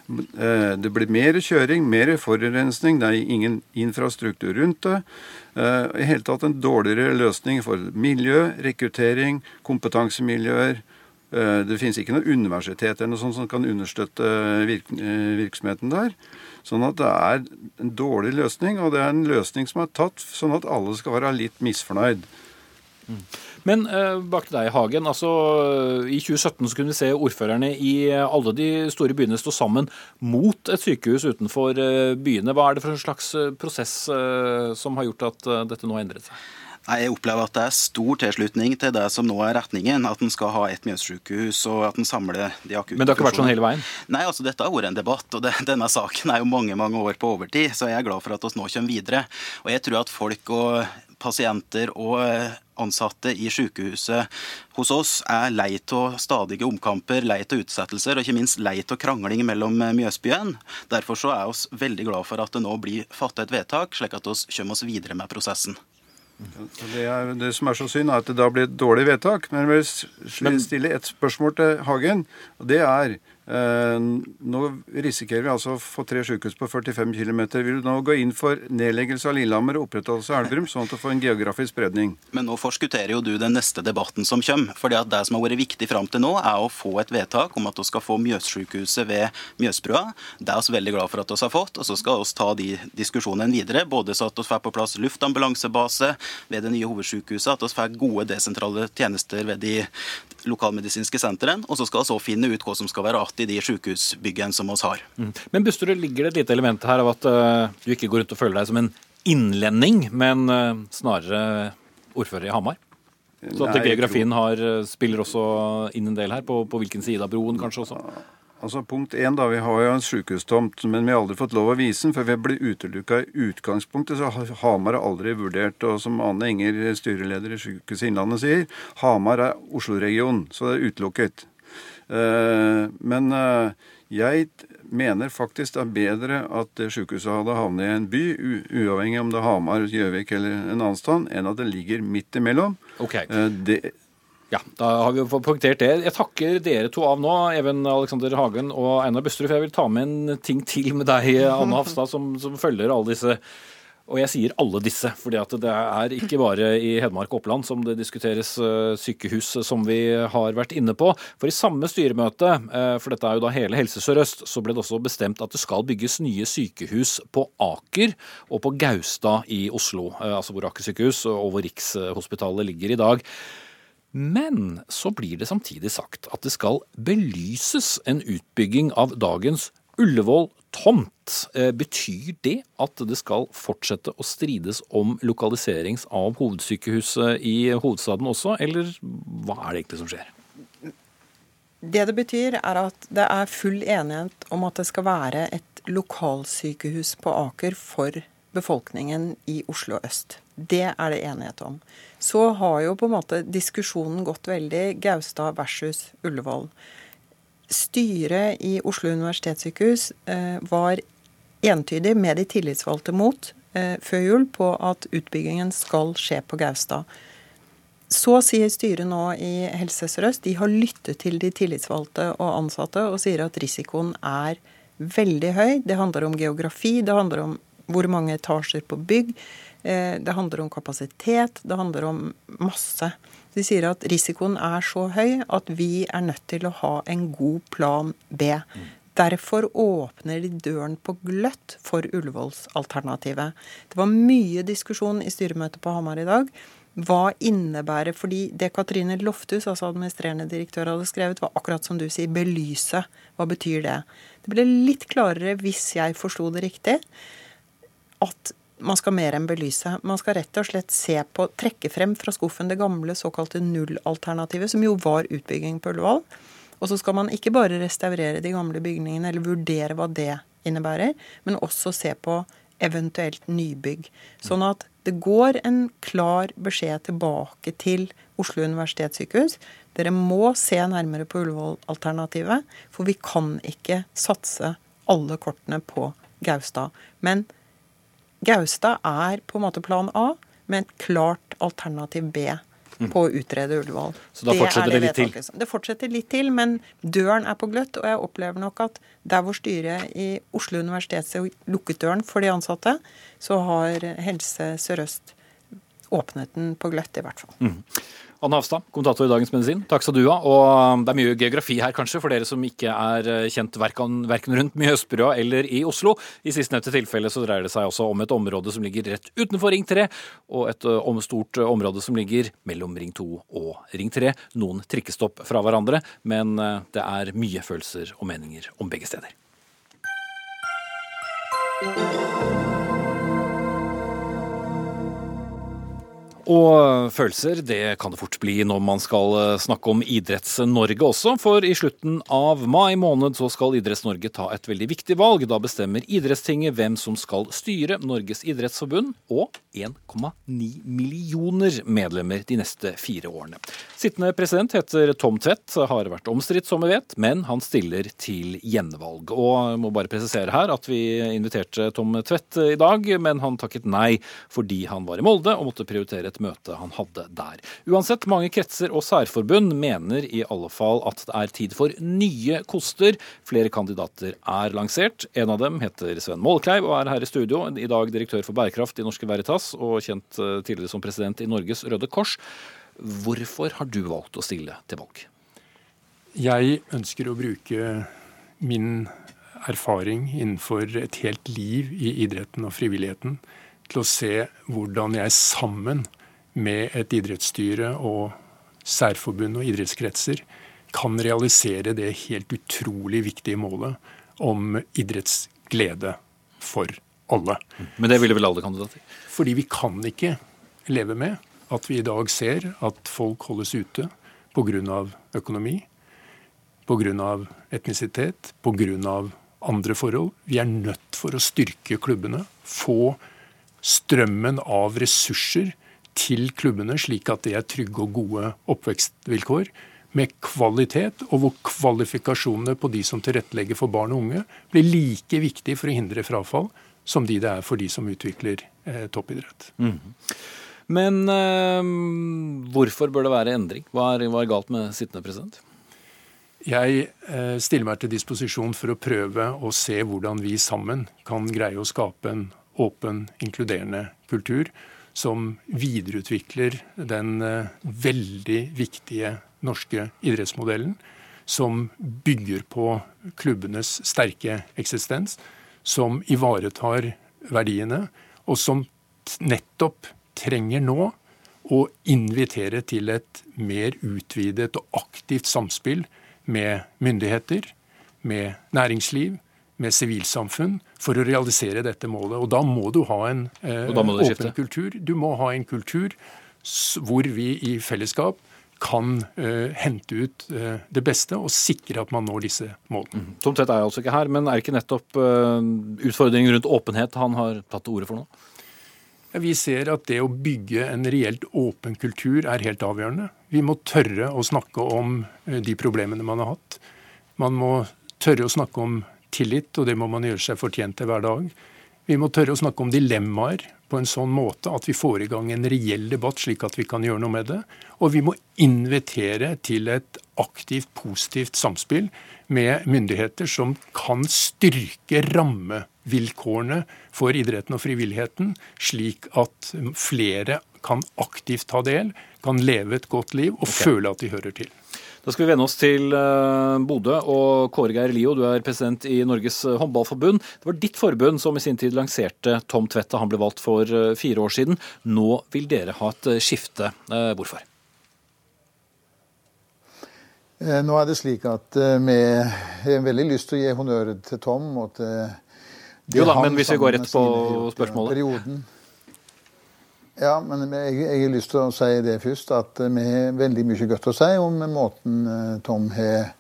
Eh, Det blir mer kjøring, mer forurensning, det er ingen infrastruktur rundt det. Eh, I hele tatt en dårligere løsning for miljø, rekruttering, kompetansemiljøer. Eh, Det finnes ikke noe universitet eller noe sånt som kan understøtte virk virksomheten der. Sånn at det er en dårlig løsning, og det er en løsning som er tatt sånn at alle skal være litt misfornøyd. Men eh, bak til deg, Hagen. altså I 2017 så kunne vi se ordførerne i eh, alle de store byene stå sammen mot et sykehus utenfor eh, byene. Hva er det for en slags eh, prosess eh, som har gjort at dette nå har endret seg? Nei, Jeg opplever at det er stor tilslutning til det som nå er retningen. At en skal ha ett Mjøssykehus, og at en samler de akutte Men det har ikke vært sånn hele veien? Nei, altså dette har vært en debatt, og det, denne saken er jo mange mange år på overtid. Så jeg er glad for at vi nå kommer videre. Og jeg tror at folk og pasienter og eh, ansatte i sykehuset hos oss er lei av stadige omkamper, lei av utsettelser og ikke minst lei av krangling mellom eh, Mjøsbyen. Derfor så er vi veldig glad for at det nå blir fattet et vedtak, slik at vi kommer oss videre med prosessen. Det, er, det som er så synd, er at det da blir et dårlig vedtak. Men jeg vil stille et spørsmål til Hagen. og Det er Nå risikerer vi altså å få tre sykehus på 45 km. Vil du nå gå inn for nedleggelse av Lillehammer og opprettholdelse av Elverum, sånn at du får en geografisk spredning? Men nå forskutterer jo du den neste debatten som kommer. fordi at Det som har vært viktig fram til nå, er å få et vedtak om at vi skal få Mjøssykehuset ved Mjøsbrua. Det er vi veldig glad for at vi har fått. og Så skal vi ta de diskusjonene videre. Både så at vi får på plass luftambulansebase ved det nye hovedsykehuset, at vi får gode desentrale tjenester ved de lokalmedisinske sentrene. Og så skal vi finne ut hva som skal være igjen i de sykehusbyggene som oss har. Mm. Men Busterud, ligger det et lite element her av at uh, du ikke går rundt og føler deg som en innlending, men uh, snarere ordfører i Hamar? Så at Nei, geografien har, eh, spiller også inn en del her, på, på hvilken side av broen kanskje også? Altså Punkt én, da. Vi har jo en sykehustomt, men vi har aldri fått lov å vise den, for vi ble utelukka i utgangspunktet. Så Hamar har aldri vurdert, og som Ane Enger, styreleder i Sykehuset Innlandet, sier, Hamar er Oslo-region, så det er utelukket. Uh, men uh, jeg mener faktisk det er bedre at sykehuset hadde havnet i en by, uavhengig om det er Hamar, Gjøvik eller en annen sted, enn at det ligger midt imellom. Okay. Uh, det, ja, da har vi punktert det. Jeg takker dere to av nå, Even Alexander Hagen og Einar Busterud. For jeg vil ta med en ting til med deg, Anne Hafstad, som, som følger alle disse og jeg sier alle disse, fordi det er ikke bare i Hedmark og Oppland som det diskuteres eh, sykehus, som vi har vært inne på. For i samme styremøte, eh, for dette er jo da hele Helse Sør-Øst, så ble det også bestemt at det skal bygges nye sykehus på Aker og på Gaustad i Oslo. Eh, altså hvor Aker sykehus og hvor Rikshospitalet ligger i dag. Men så blir det samtidig sagt at det skal belyses en utbygging av dagens Ullevål tomt. Eh, betyr det at det skal fortsette å strides om lokaliserings av hovedsykehuset i hovedstaden også, eller hva er det egentlig som skjer? Det det betyr, er at det er full enighet om at det skal være et lokalsykehus på Aker for befolkningen i Oslo øst. Det er det enighet om. Så har jo på en måte diskusjonen gått veldig Gaustad versus Ullevål. Styret i Oslo universitetssykehus eh, var entydig med de tillitsvalgte mot eh, før jul på at utbyggingen skal skje på Gaustad. Så sier styret nå i Helse Sør-Øst de har lyttet til de tillitsvalgte og ansatte og sier at risikoen er veldig høy. Det handler om geografi, det handler om hvor mange etasjer på bygg. Eh, det handler om kapasitet, det handler om masse. De sier at risikoen er så høy at vi er nødt til å ha en god plan B. Derfor åpner de døren på gløtt for Ullevålsalternativet. Det var mye diskusjon i styremøtet på Hamar i dag. Hva innebærer Fordi det Katrine Lofthus, altså administrerende direktør, hadde skrevet, var akkurat som du sier, belyse. Hva betyr det? Det ble litt klarere, hvis jeg forsto det riktig, at man skal mer enn belyse. Man skal rett og slett se på, trekke frem fra skuffen det gamle såkalte nullalternativet, som jo var utbygging på Ullevål. Og så skal man ikke bare restaurere de gamle bygningene eller vurdere hva det innebærer, men også se på eventuelt nybygg. Sånn at det går en klar beskjed tilbake til Oslo universitetssykehus. Dere må se nærmere på Ullevål-alternativet, for vi kan ikke satse alle kortene på Gaustad. Men Gaustad er på en måte plan A, med et klart alternativ B mm. på å utrede Ullevål. Så da fortsetter det, det litt til? Det fortsetter litt til, men døren er på gløtt. Og jeg opplever nok at der hvor styret i Oslo universitet lukket døren for de ansatte, så har Helse Sør-Øst åpnet den på gløtt, i hvert fall. Mm. Anne Hafstad, kommentator i Dagens Medisin, takk skal du ha. Og um, det er mye geografi her, kanskje, for dere som ikke er uh, kjent verken, rundt Mjøsbrua eller i Oslo. I sistnevnte tilfelle så dreier det seg også om et område som ligger rett utenfor Ring 3, og et uh, stort uh, område som ligger mellom Ring 2 og Ring 3. Noen trikkestopp fra hverandre, men det er mye følelser og meninger om begge steder. Og følelser det kan det fort bli når man skal eh, snakke om Idretts-Norge også. For i slutten av mai måned så skal Idretts-Norge ta et veldig viktig valg. Da bestemmer Idrettstinget hvem som skal styre Norges idrettsforbund og 1,9 millioner medlemmer de neste fire årene. Sittende president heter Tom Tvedt, har vært omstridt som vi vet, men han stiller til gjenvalg. Og jeg må bare presisere her at vi inviterte Tom Tvedt i dag, men han takket nei fordi han var i Molde og måtte prioritere et møte han hadde der. Uansett, mange kretser og særforbund mener i alle fall at det er tid for nye koster. Flere kandidater er lansert. En av dem heter Sven Målkleiv og er her i studio. I dag direktør for bærekraft i Norske Veritas og kjent eh, tidligere som president i Norges Røde Kors. Hvorfor har du valgt å stille til valg? Jeg ønsker å bruke min erfaring innenfor et helt liv i idretten og frivilligheten til å se hvordan jeg sammen med et idrettsstyre og særforbund og idrettskretser kan realisere det helt utrolig viktige målet om idrettsglede for alle. Men det ville vel alle kandidater? Fordi vi kan ikke leve med at vi i dag ser at folk holdes ute pga. økonomi. pga. etnisitet, pga. andre forhold. Vi er nødt for å styrke klubbene. Få strømmen av ressurser til klubbene, slik at det er trygge og gode oppvekstvilkår med kvalitet, og hvor kvalifikasjonene på de som tilrettelegger for barn og unge, blir like viktig for å hindre frafall som de det er for de som utvikler eh, toppidrett. Mm. Men eh, hvorfor bør det være endring? Hva er, hva er galt med sittende president? Jeg eh, stiller meg til disposisjon for å prøve å se hvordan vi sammen kan greie å skape en åpen, inkluderende kultur som videreutvikler den eh, veldig viktige norske idrettsmodellen, som bygger på klubbenes sterke eksistens, som ivaretar verdiene, og som nettopp trenger nå å invitere til et mer utvidet og aktivt samspill med myndigheter, med næringsliv, med sivilsamfunn for å realisere dette målet. Og da må du ha en eh, åpen skifte. kultur. Du må ha en kultur hvor vi i fellesskap kan uh, hente ut uh, det beste og sikre at man når disse målene. Mm. Tom Tvedt er altså ikke her, men er ikke nettopp uh, utfordringen rundt åpenhet han har tatt til orde for nå? Ja, vi ser at det å bygge en reelt åpen kultur er helt avgjørende. Vi må tørre å snakke om de problemene man har hatt. Man må tørre å snakke om tillit, og det må man gjøre seg fortjent til hver dag. Vi må tørre å snakke om dilemmaer på en sånn måte at vi får i gang en reell debatt, slik at vi kan gjøre noe med det. Og vi må invitere til et aktivt, positivt samspill med myndigheter som kan styrke rammevilkårene for idretten og frivilligheten, slik at flere kan aktivt ta del, kan leve et godt liv og okay. føle at de hører til. Da skal vi vende oss til eh, Bodø. og Kåre Geir Lio, du er president i Norges eh, håndballforbund. Det var ditt forbund som i sin tid lanserte Tom Tvedt da han ble valgt for eh, fire år siden. Nå vil dere ha et skifte. Hvorfor? Nå er det slik at vi har veldig lyst til å gi honnør til Tom. og til jo da, men hvis vi går rett på spørsmålet. Perioden. Ja, men jeg, jeg, har lyst til å si det først, at vi har veldig mye godt å si om måten eh, Tom har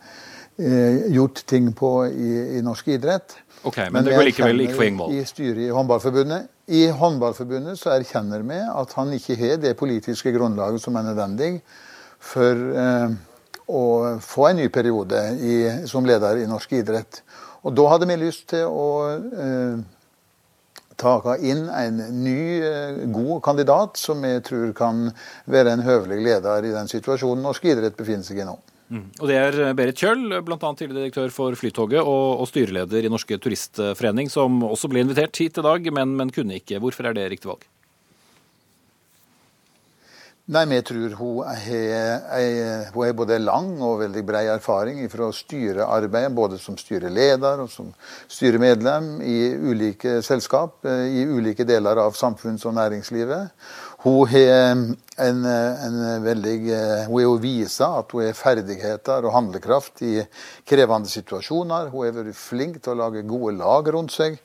eh, gjort ting på i, i norsk idrett. Ok, Men, men det går likevel ikke for Ingvold? I styret i Håndballforbundet I Håndballforbundet så erkjenner vi at han ikke har det politiske grunnlaget som er nødvendig for eh, å få en ny periode i, som leder i norsk idrett. Og da hadde vi lyst til å eh, ta inn en ny, eh, god kandidat som jeg tror kan være en høvelig leder i den situasjonen norsk idrett befinner seg i nå. Mm. Og Det er eh, Berit Kjøll, bl.a. tidligere direktør for Flytoget og, og, styreleder i Norske Turistforening, som også ble invitert hit i dag, men, men kunne ikke. Hvorfor er det riktig valg? Nei, men jeg tror hun har både lang og veldig brei erfaring fra å styre arbeidet, både som styreleder og som styremedlem i ulike selskap eh, i ulike deler av samfunns- og næringslivet. Hun har en, en veldig Hun er jo visa at hun har ferdigheter og handlekraft i krevende situasjoner. Hun har vært flink til å lage gode lag rundt seg.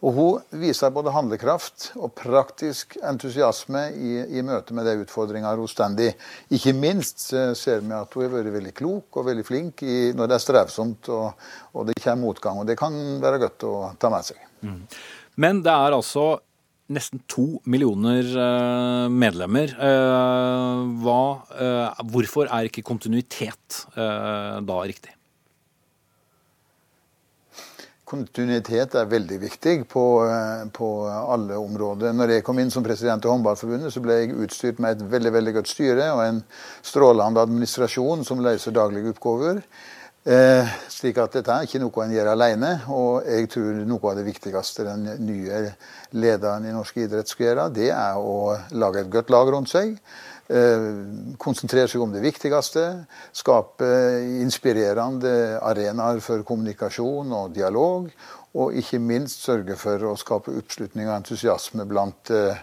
Og hun viser både handlekraft og praktisk entusiasme i, i møte med de utfordringene hun står i. Ikke minst ser vi at hun har vært veldig klok og veldig flink i, når det er strevsomt og, og, det kommer motgang. Og det kan være godt å ta med seg. Mm. Men det er altså nesten to millioner eh, medlemmer. Eh, hva, eh, hvorfor er ikke kontinuitet da riktig? Kontinuitet er veldig viktig på, eh, på, alle områder. Når jeg kom inn som president i Håndballforbundet, så ble jeg utstyrt med et veldig veldig godt styre og en strålende administrasjon som løser daglige oppgaver. Eh, slik at dette er ikke noe en gjør alene. Og jeg tror noe av det viktigste den nye lederen i norsk idrett skal gjøre, det er å lage et godt lag rundt seg. Eh, konsentrere seg om det viktigste. Skape inspirerende arenaer for kommunikasjon og dialog. Og ikke minst sørge for å skape oppslutning og entusiasme blant eh,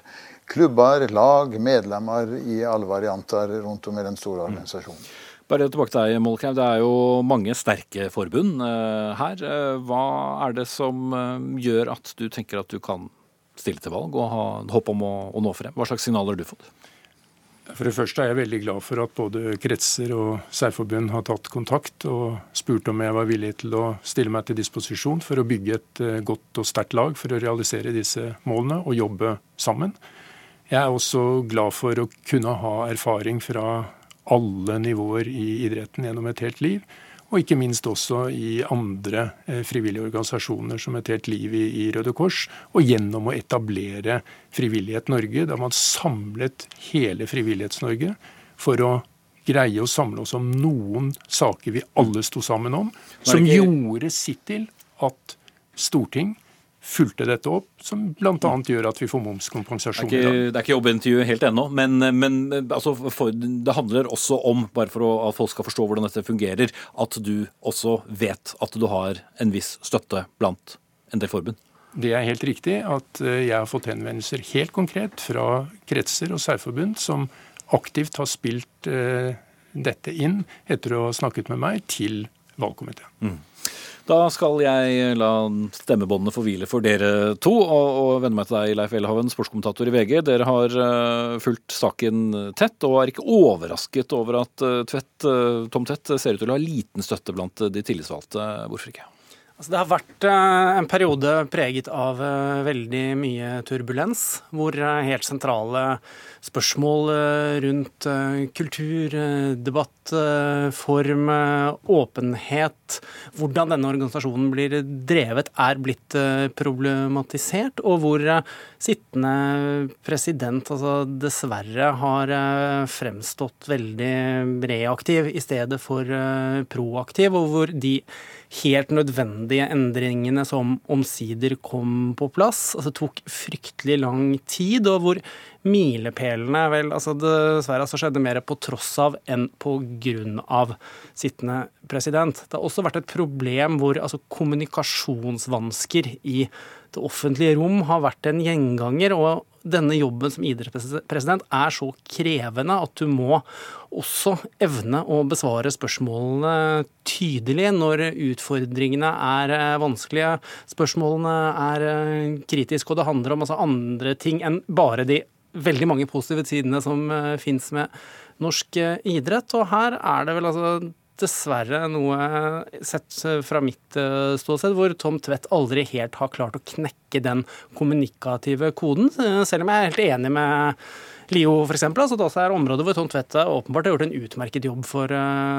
klubber, lag, medlemmer i alle varianter rundt om i den store mm. organisasjonen. Bare tilbake til deg, Molkheim. Det er jo mange sterke forbund uh, her. hva er det som gjør at du tenker at du kan stille til valg og ha håp om å, å nå frem? Hva slags signaler har du fått? For det første er jeg veldig glad for at både kretser og særforbund har tatt kontakt og spurt om jeg var villig til å stille meg til disposisjon for å bygge et eh, godt og sterkt lag for å realisere disse målene og jobbe sammen. Jeg er også glad for å kunne ha erfaring fra alle nivåer i idretten gjennom et helt liv og ikke minst også i andre eh, frivillige organisasjoner som Et helt liv i, i Røde Kors, og gjennom å etablere Frivillighet Norge, da man samlet hele Frivillighets-Norge for å greie å samle oss om noen saker vi alle sto sammen om, som gjorde sitt til at storting fulgte dette opp, som bl.a. gjør at vi får momskompensasjon. Det er ikke, det er ikke jobbintervju helt ennå, men, men altså for, det handler også om, bare for å, at folk skal forstå hvordan dette fungerer, at du også vet at du har en viss støtte blant en del forbund? Det er helt riktig at eh, jeg har fått henvendelser helt konkret fra kretser og særforbund som aktivt har spilt eh, dette inn etter å ha snakket med meg til valgkomiteen. Mm. Da skal jeg la stemmebåndene få hvile for dere to, og, og vende meg til deg, Leif Elhaven, sportskommentator i VG. Dere har uh, fulgt saken tett, og er ikke overrasket over at uh, Tvedt, uh, Tom Tvedt ser ut til å ha liten støtte blant de tillitsvalgte. Hvorfor ikke? Altså det har vært en periode preget av veldig mye turbulens, hvor helt sentrale spørsmål rundt kultur, debatt, form, åpenhet, hvordan denne organisasjonen blir drevet, er blitt problematisert, og hvor sittende president altså dessverre har fremstått veldig reaktiv i stedet for proaktiv, og hvor de helt nødvendige endringene som omsider kom på plass. Altså, tok fryktelig lang tid, og hvor milepælene vel, altså Dessverre så skjedde mer på tross av enn på grunn av sittende president. Det har også vært et problem hvor altså, kommunikasjonsvansker i det offentlige rom har vært en gjenganger. og denne jobben som idrettspresident er så krevende at du må også evne å besvare spørsmålene tydelig når utfordringene er eh, vanskelige, spørsmålene er eh, kritiske, og det handler om altså andre ting enn bare de veldig mange positive sidene som eh, fins med norsk idrett. Og her er det vel altså dessverre noe sett fra mitt ståsted, hvor Tom Tvedt aldri helt har klart å knekke den kommunikative koden. Selv om jeg er helt enig med Lio f.eks., altså det også er områder hvor Tom Tvedt åpenbart har gjort en utmerket jobb for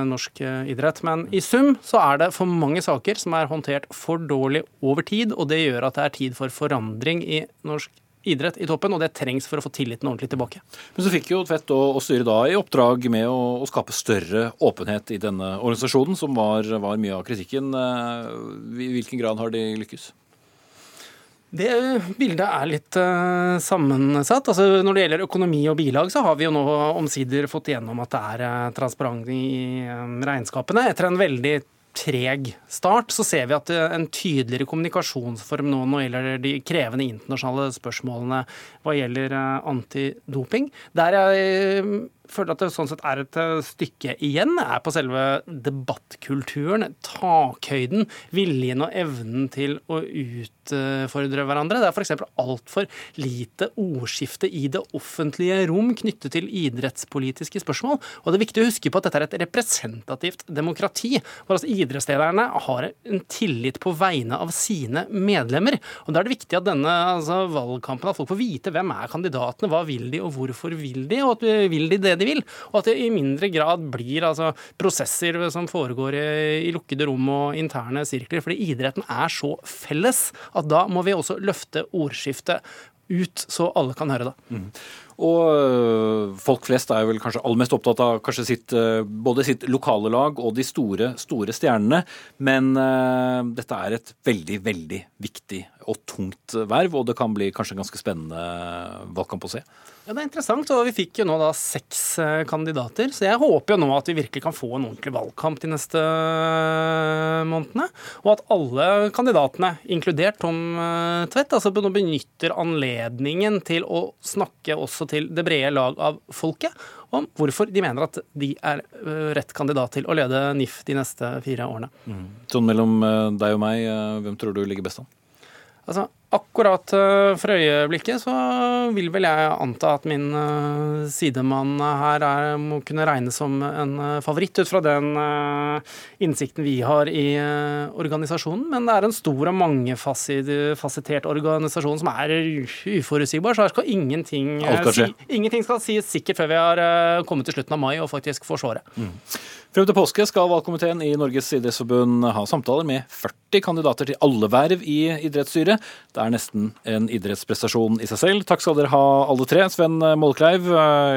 norsk idrett. Men i sum så er det for mange saker som er håndtert for dårlig over tid, og det gjør at det er tid for forandring i norsk i toppen, og det trengs for å få tilliten ordentlig tilbake. Men så fikk jo Tvedt og, og styret da i oppdrag med å, å, skape større åpenhet i denne organisasjonen, som var, var mye av kritikken. Uh, I hvilken grad har de lykkes? Det bildet er litt uh, sammensatt. Altså, når det gjelder økonomi og bilag, så har vi jo nå omsider fått igjennom at det er uh, transparent i regnskapene. Etter en veldig treg start, så ser vi at en tydeligere kommunikasjonsform nå når det gjelder de krevende internasjonale spørsmålene hva gjelder antidoping. Der jeg føler at det sånn sett er et eh, stykke igjen, er på selve debattkulturen. Takhøyden, viljen og evnen til å utfordre hverandre. Det er f.eks. altfor lite ordskifte i det offentlige rom knyttet til idrettspolitiske spørsmål. Og det er viktig å huske på at dette er et representativt demokrati, hvor altså idrettslederne har en tillit på vegne av sine medlemmer. Og da er det viktig at denne altså, valgkampen, at folk får vite hvem er kandidatene, hva vil de, og hvorfor vil de, og at vil de det de vil. Og at det i mindre grad blir altså, prosesser som foregår i, i lukkede rom og interne sirkler. Fordi idretten er så felles at da må vi også løfte ordskiftet ut, så alle kan høre det. Mm. Og øh, folk flest er vel kanskje aller mest opptatt av kanskje sitt, øh, både sitt lokale lag og de store, store stjernene. Men uh, dette er et veldig, veldig viktig og tungt verv, og det kan bli kanskje en ganske spennende valgkamp å se. Ja, Det er interessant, og vi fikk jo nå da seks eh, kandidater. Så jeg håper jo nå at vi virkelig kan få en ordentlig valgkamp de neste eh, månedene. Og at alle kandidatene, inkludert Tom eh, Tvedt, altså benytter anledningen til å snakke også til det brede lag av folket om hvorfor de mener at de er rett kandidat til å lede NIF de neste fire årene. Mm. Sånn mellom deg og meg, hvem tror du ligger best an? Altså, Akkurat eh, for øyeblikket så vil vel jeg anta at min eh, sidemann her er, må kunne regnes som en eh, favoritt ut fra den innsikten vi har i organisasjonen. Men det er en stor og mangefasettert organisasjon som er uforutsigbar, så her skal ingenting, si, ingenting skal sies sikkert før vi har kommet til slutten av mai og faktisk får svaret. Mm. Frem til påske skal valgkomiteen i Norges idrettsforbund ha samtaler med 40 kandidater til alle verv i idrettsstyret. Det er nesten en idrettsprestasjon i seg selv. Takk skal dere ha alle tre. Sven Mollkleiv,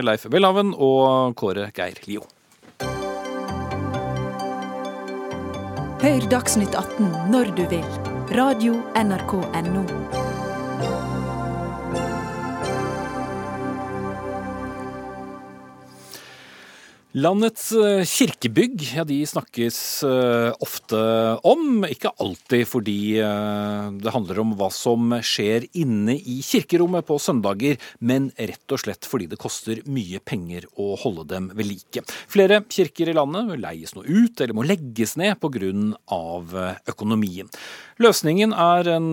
Leif Welhaven og Kåre Geir Lio. Hør Dagsnytt 18 når du vil. Radio NRK Radio.nrk.no. Landets eh, kirkebygg ja, de snakkes uh, ofte om, ikke alltid fordi uh, det handler om hva som skjer inne i kirkerommet på søndager, men rett og slett fordi det koster mye penger å holde dem ved like. Flere kirker i landet leies nå ut eller må legges ned pga. økonomien. Løsningen er en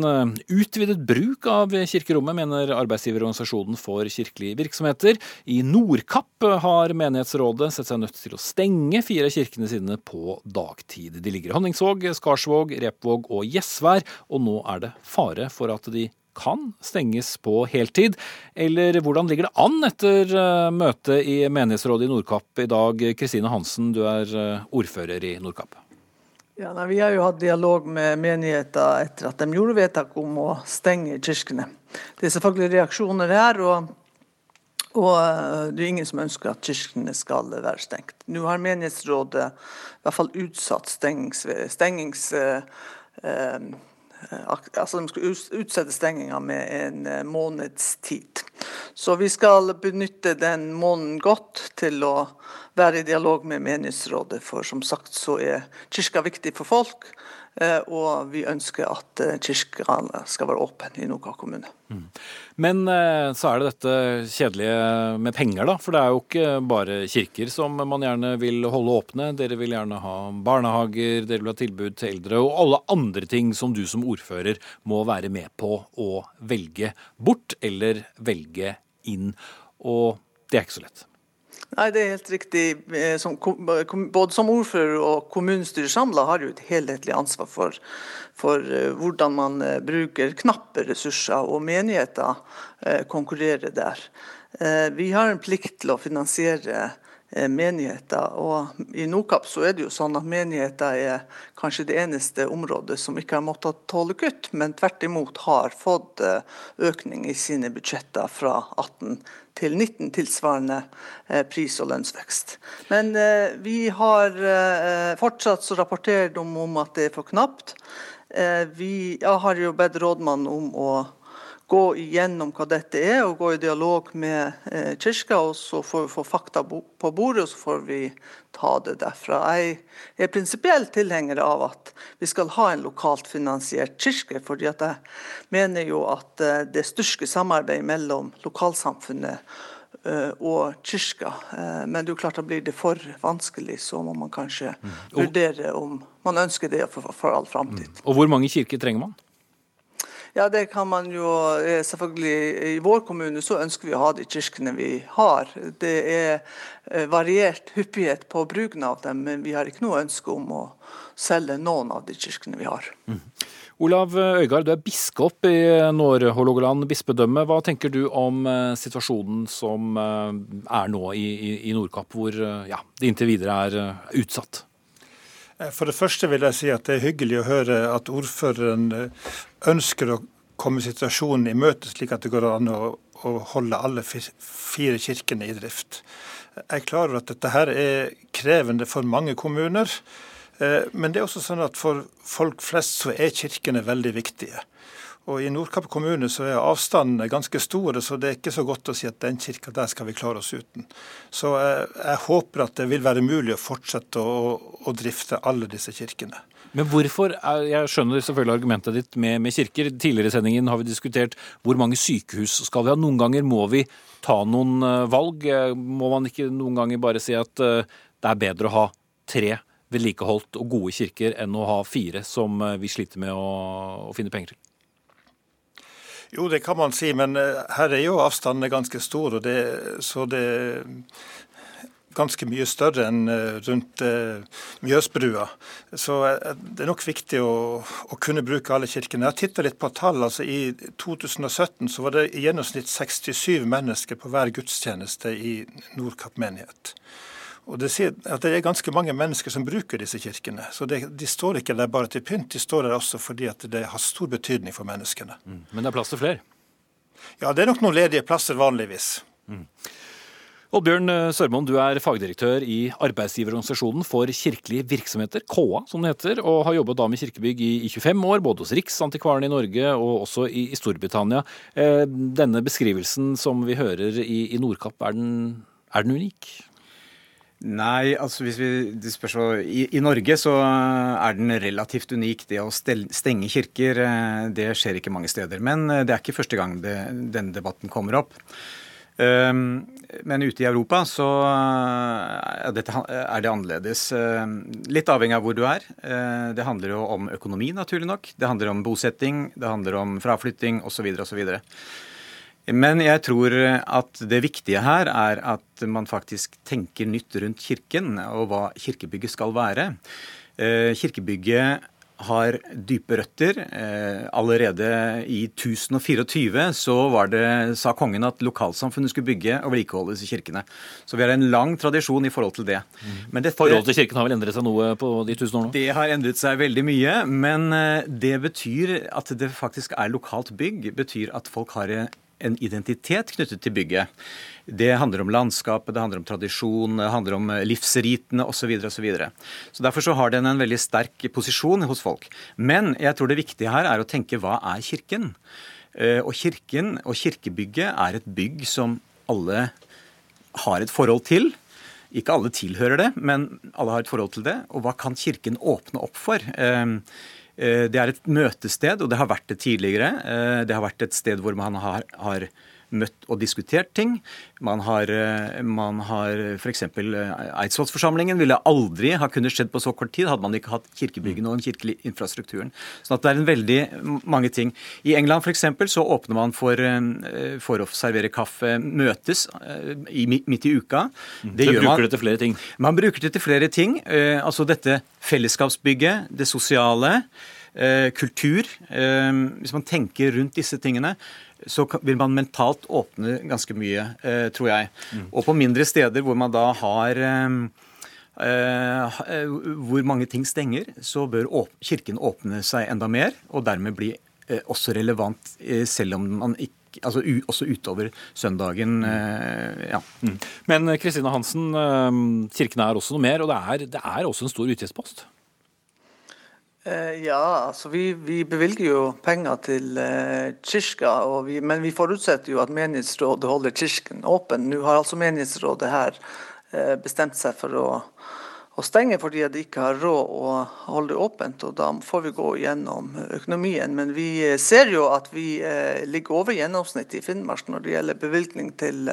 utvidet bruk av kirkerommet, mener arbeidsgiverorganisasjonen for kirkelige virksomheter. I Nordkapp har menighetsrådet sett seg nødt til å stenge fire av kirkene sine på dagtid. De ligger i Honningsvåg, Skarsvåg, Repvåg og Gjesvær, og nå er det fare for at de kan stenges på heltid. Eller hvordan ligger det an etter eh, møtet i menighetsrådet i Nordkapp i dag? Kristine Hansen, du er eh, ordfører i Nordkapp. Ja, nei, Vi har jo hatt dialog med menigheter etter at de gjorde vedtak om å stenge kirkene. Det er selvfølgelig reaksjoner her. og og eh, det er ingen som ønsker at kirkene skal være stengt. Nå har menighetsrådet i hvert fall utsatt stengings... stengings eh, eh, altså De skal utsette stenginga med en eh, måneds tid. Så vi skal benytte den måneden godt til å være i dialog med menighetsrådet. For som sagt så er kirka viktig for folk. Eh, og vi ønsker at eh, kirkene skal være åpne i Noka kommune. Mm. Men eh, så er det dette kjedelige med penger, da. For det er jo ikke bare kirker som man gjerne vil holde åpne. Dere vil gjerne ha barnehager, dere vil ha tilbud til eldre og alle andre ting som du som ordfører må være med på å velge bort eller velge inn. Og det er ikke så lett. Nei, det er helt riktig. Eh, som, både som ordfører og kommunestyret samla har jo et helhetlig ansvar for, for uh, hvordan man bruker knappe ressurser, og menigheter konkurrerer der. vi har en plikt til å finansiere Eh, menigheter. Og I Nokap så er det jo sånn at menigheter er kanskje det eneste området som ikke har måttet tåle kutt, men tvert imot har fått eh, økning i sine budsjetter fra 18 til 19 tilsvarende eh, pris- og lønnsvekst. Men vi har fortsatt så rapporterer de om at det er for knapt. Vi har jo bedt rådmannen om å gå igjennom hva dette er, og gå i dialog med eh, kirka. og Så får vi få fakta på bordet, og så får vi ta det derfra. Jeg er prinsipiell tilhenger av at vi skal ha en lokalt finansiert kirke. fordi at jeg mener jo at eh, det styrker samarbeidet mellom lokalsamfunnet eh, og kirka. Eh, men det er jo klart at blir det for vanskelig, så må man kanskje mm. vurdere om man ønsker det for, for all framtid. Mm. Og hvor mange kirker trenger man? Ja, det kan man jo eh, selvfølgelig I vår kommune så ønsker vi å ha de kirkene vi har. Det er eh, variert hyppighet på bruken av dem, men vi har ikke noe ønske om å selge noen av de kirkene vi har. Mm. Olav Øygard, du er biskop i Nord-Hålogaland bispedømme. Hva tenker du om eh, situasjonen som er nå i, i Nordkapp, hvor ja, det inntil videre er utsatt? For det første vil jeg si at det er hyggelig å høre at ordføreren eh, ønsker å komme situasjonen i møte, slik at det går an å, å holde alle fire kirkene i drift. Jeg er klar over at dette her er krevende for mange kommuner. Eh, men det er også sånn at for folk flest så er kirkene veldig viktige. Og I Nordkapp kommune så er avstandene ganske store, så det er ikke så godt å si at den kirka der skal vi klare oss uten. Så jeg, eh, jeg håper at det vil være mulig å fortsette å, å drifte alle disse kirkene. Men hvorfor, Jeg skjønner selvfølgelig argumentet ditt med, med, kirker. Tidligere i sendingen har vi diskutert hvor mange sykehus skal vi ha. Noen ganger må vi ta noen eh, valg. Eh, må man ikke noen ganger bare si at det er bedre å ha tre vedlikeholdt og gode kirker enn å ha fire som vi sliter med å, å finne penger til? Jo, det kan man si, men eh, her er jo avstandene ganske store. Det, så det er ganske mye større enn eh, rundt eh, Mjøsbrua. Så det er nok viktig å, å kunne bruke alle kirkene. Jeg har titta litt på tall. altså I 2017 så var det i gjennomsnitt 67 mennesker på hver gudstjeneste i Nordkapp menighet. Og det sier at det er ganske mange mennesker som bruker disse kirkene. Så det, De står ikke der bare til pynt, de står der også fordi at det har stor betydning for menneskene. Mm. Men det er plass til flere? Ja, det er nok noen ledige plasser vanligvis. Mm. Oddbjørn eh, Sørmoen, du er fagdirektør i Arbeidsgiverorganisasjonen for kirkelige virksomheter, KA som det heter, og har jobbet da med kirkebygg i, i 25 år, både hos Riksantikvaren i Norge og også i, i Storbritannia. Eh, denne beskrivelsen som vi hører i, i Nordkapp, er den, er den unik? Nei, altså hvis vi spør så, i, i, Norge så er den relativt unik. Det å stenge kirker, eh, det skjer ikke mange steder. Men eh, det er ikke første gang det, denne debatten kommer opp. Ehm, men ute i Europa så er det annerledes. Ehm, litt avhengig av hvor du er. Eh, det handler jo om økonomi, naturlig nok. Det handler om bosetting, det handler om fraflytting osv. osv. Men jeg tror at det viktige her er at man faktisk tenker nytt rundt kirken og hva kirkebygget skal være. Eh, kirkebygget har dype røtter. Eh, allerede i 1024 så var det, sa kongen at lokalsamfunnet skulle bygge og vedlikeholdes i kirkene. Så vi har en lang tradisjon i forhold til det. Mm. Men dette, Forholdet til kirken har vel endret seg noe på de tusen årene? Det har endret seg veldig mye. Men eh, det betyr at det faktisk er lokalt bygg. betyr at folk har en identitet knyttet til bygget. Det handler om landskapet, det handler om tradisjon, det handler om livsritene osv. Så, så, videre. så Derfor så har den en veldig sterk posisjon hos folk. Men jeg tror det viktige her er å tenke hva er Kirken? Eh, og Kirken og kirkebygget er et bygg som alle har et forhold til. Ikke alle tilhører det, men alle har et forhold til det. Og hva kan Kirken åpne opp for? Eh, Eh, det er et møtested, og det har vært det tidligere. Eh, det har vært et sted hvor man har, har møtt og diskutert ting. Man har, eh, man har f.eks. Eidsvollsforsamlingen ville aldri ha kunnet skjedd på så kort tid hadde man ikke hatt kirkebyggene og den kirkelige infrastrukturen. Sånn at det er en veldig mange ting. I England f.eks. så åpner man for, for, å servere kaffe, møtes i, midt i uka. Det så bruker man, det til flere ting? Man bruker det til flere ting. Altså dette fellesskapsbygget, det sosiale. Eh, kultur. Eh, hvis man tenker rundt disse tingene, så vil man mentalt åpne ganske mye, eh, tror jeg. Og på mindre steder hvor man da har hvor mange ting stenger, så bør Kirken åpne seg enda mer, og dermed bli også relevant, selv om man ikke altså også utover søndagen. ja. Mm. Men Kristine Hansen, kirken er også noe mer, og det er, det er også en stor utgiftspost? Eh, ja, altså vi, vi, bevilger jo penger til eh, kirka, vi, men vi forutsetter jo at menighetsrådet holder kirken åpen. Nå har altså menighetsrådet her eh, bestemt seg for å, å, stenge fordi de ikke har råd å holde åpent. og Da får vi gå gjennom økonomien. Men vi ser jo at vi eh, ligger over gjennomsnittet i Finnmark når det gjelder bevilgning til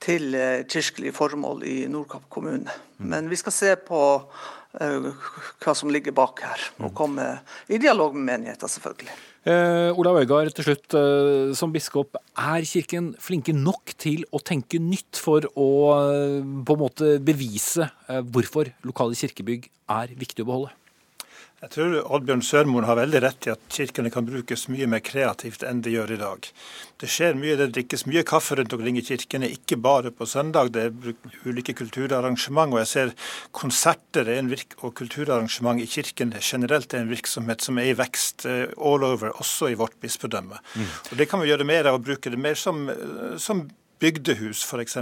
til kirkelige formål i Nordkapp kommune. Mm. Men vi skal se på Eh, hva som ligger bak her. Og komme i dialog med menigheten, selvfølgelig. Eh, Olav Øygard, til slutt. Eh, som biskop, er Kirken flinke nok til å tenke nytt for å eh, på en måte bevise eh, hvorfor lokale kirkebygg er viktig å beholde? Jeg tror Oddbjørn Sørmoen har veldig rett i at kirkene kan brukes mye mer kreativt enn de gjør i dag. Det skjer mye, det drikkes mye kaffe rundt omkring i kirkene, ikke bare på søndag. Det er ulike kulturarrangement, og jeg ser konserter virk, og kulturarrangement i kirken generelt er en virksomhet som er i vekst eh, all over, også i vårt bispedømme. Mm. Og Det kan vi gjøre mer av, å bruke det mer som, eh, som bygdehus, f.eks.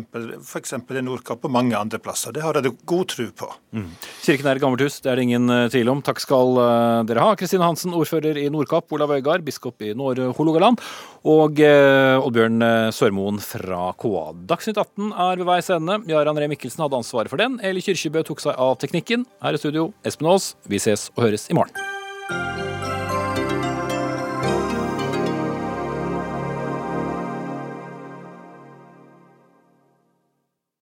i Nordkapp og mange andre plasser. Det har jeg god tro på. Mm. Kirken er et gammelt hus, det er det ingen eh, tvil om. Takk skal eh, dere ha. Kristine Hansen, ordfører i Nordkapp, Olav Øygard, biskop i Nord-Hålogaland, og eh, Oddbjørn Sørmoen fra KA. Dagsnytt 18 er ved veis ende. Jarand Ree Mikkelsen hadde ansvaret for den. Eli Kyrkjebø tok seg av teknikken. Her i studio, Espen Aas. Vi ses og høres i morgen.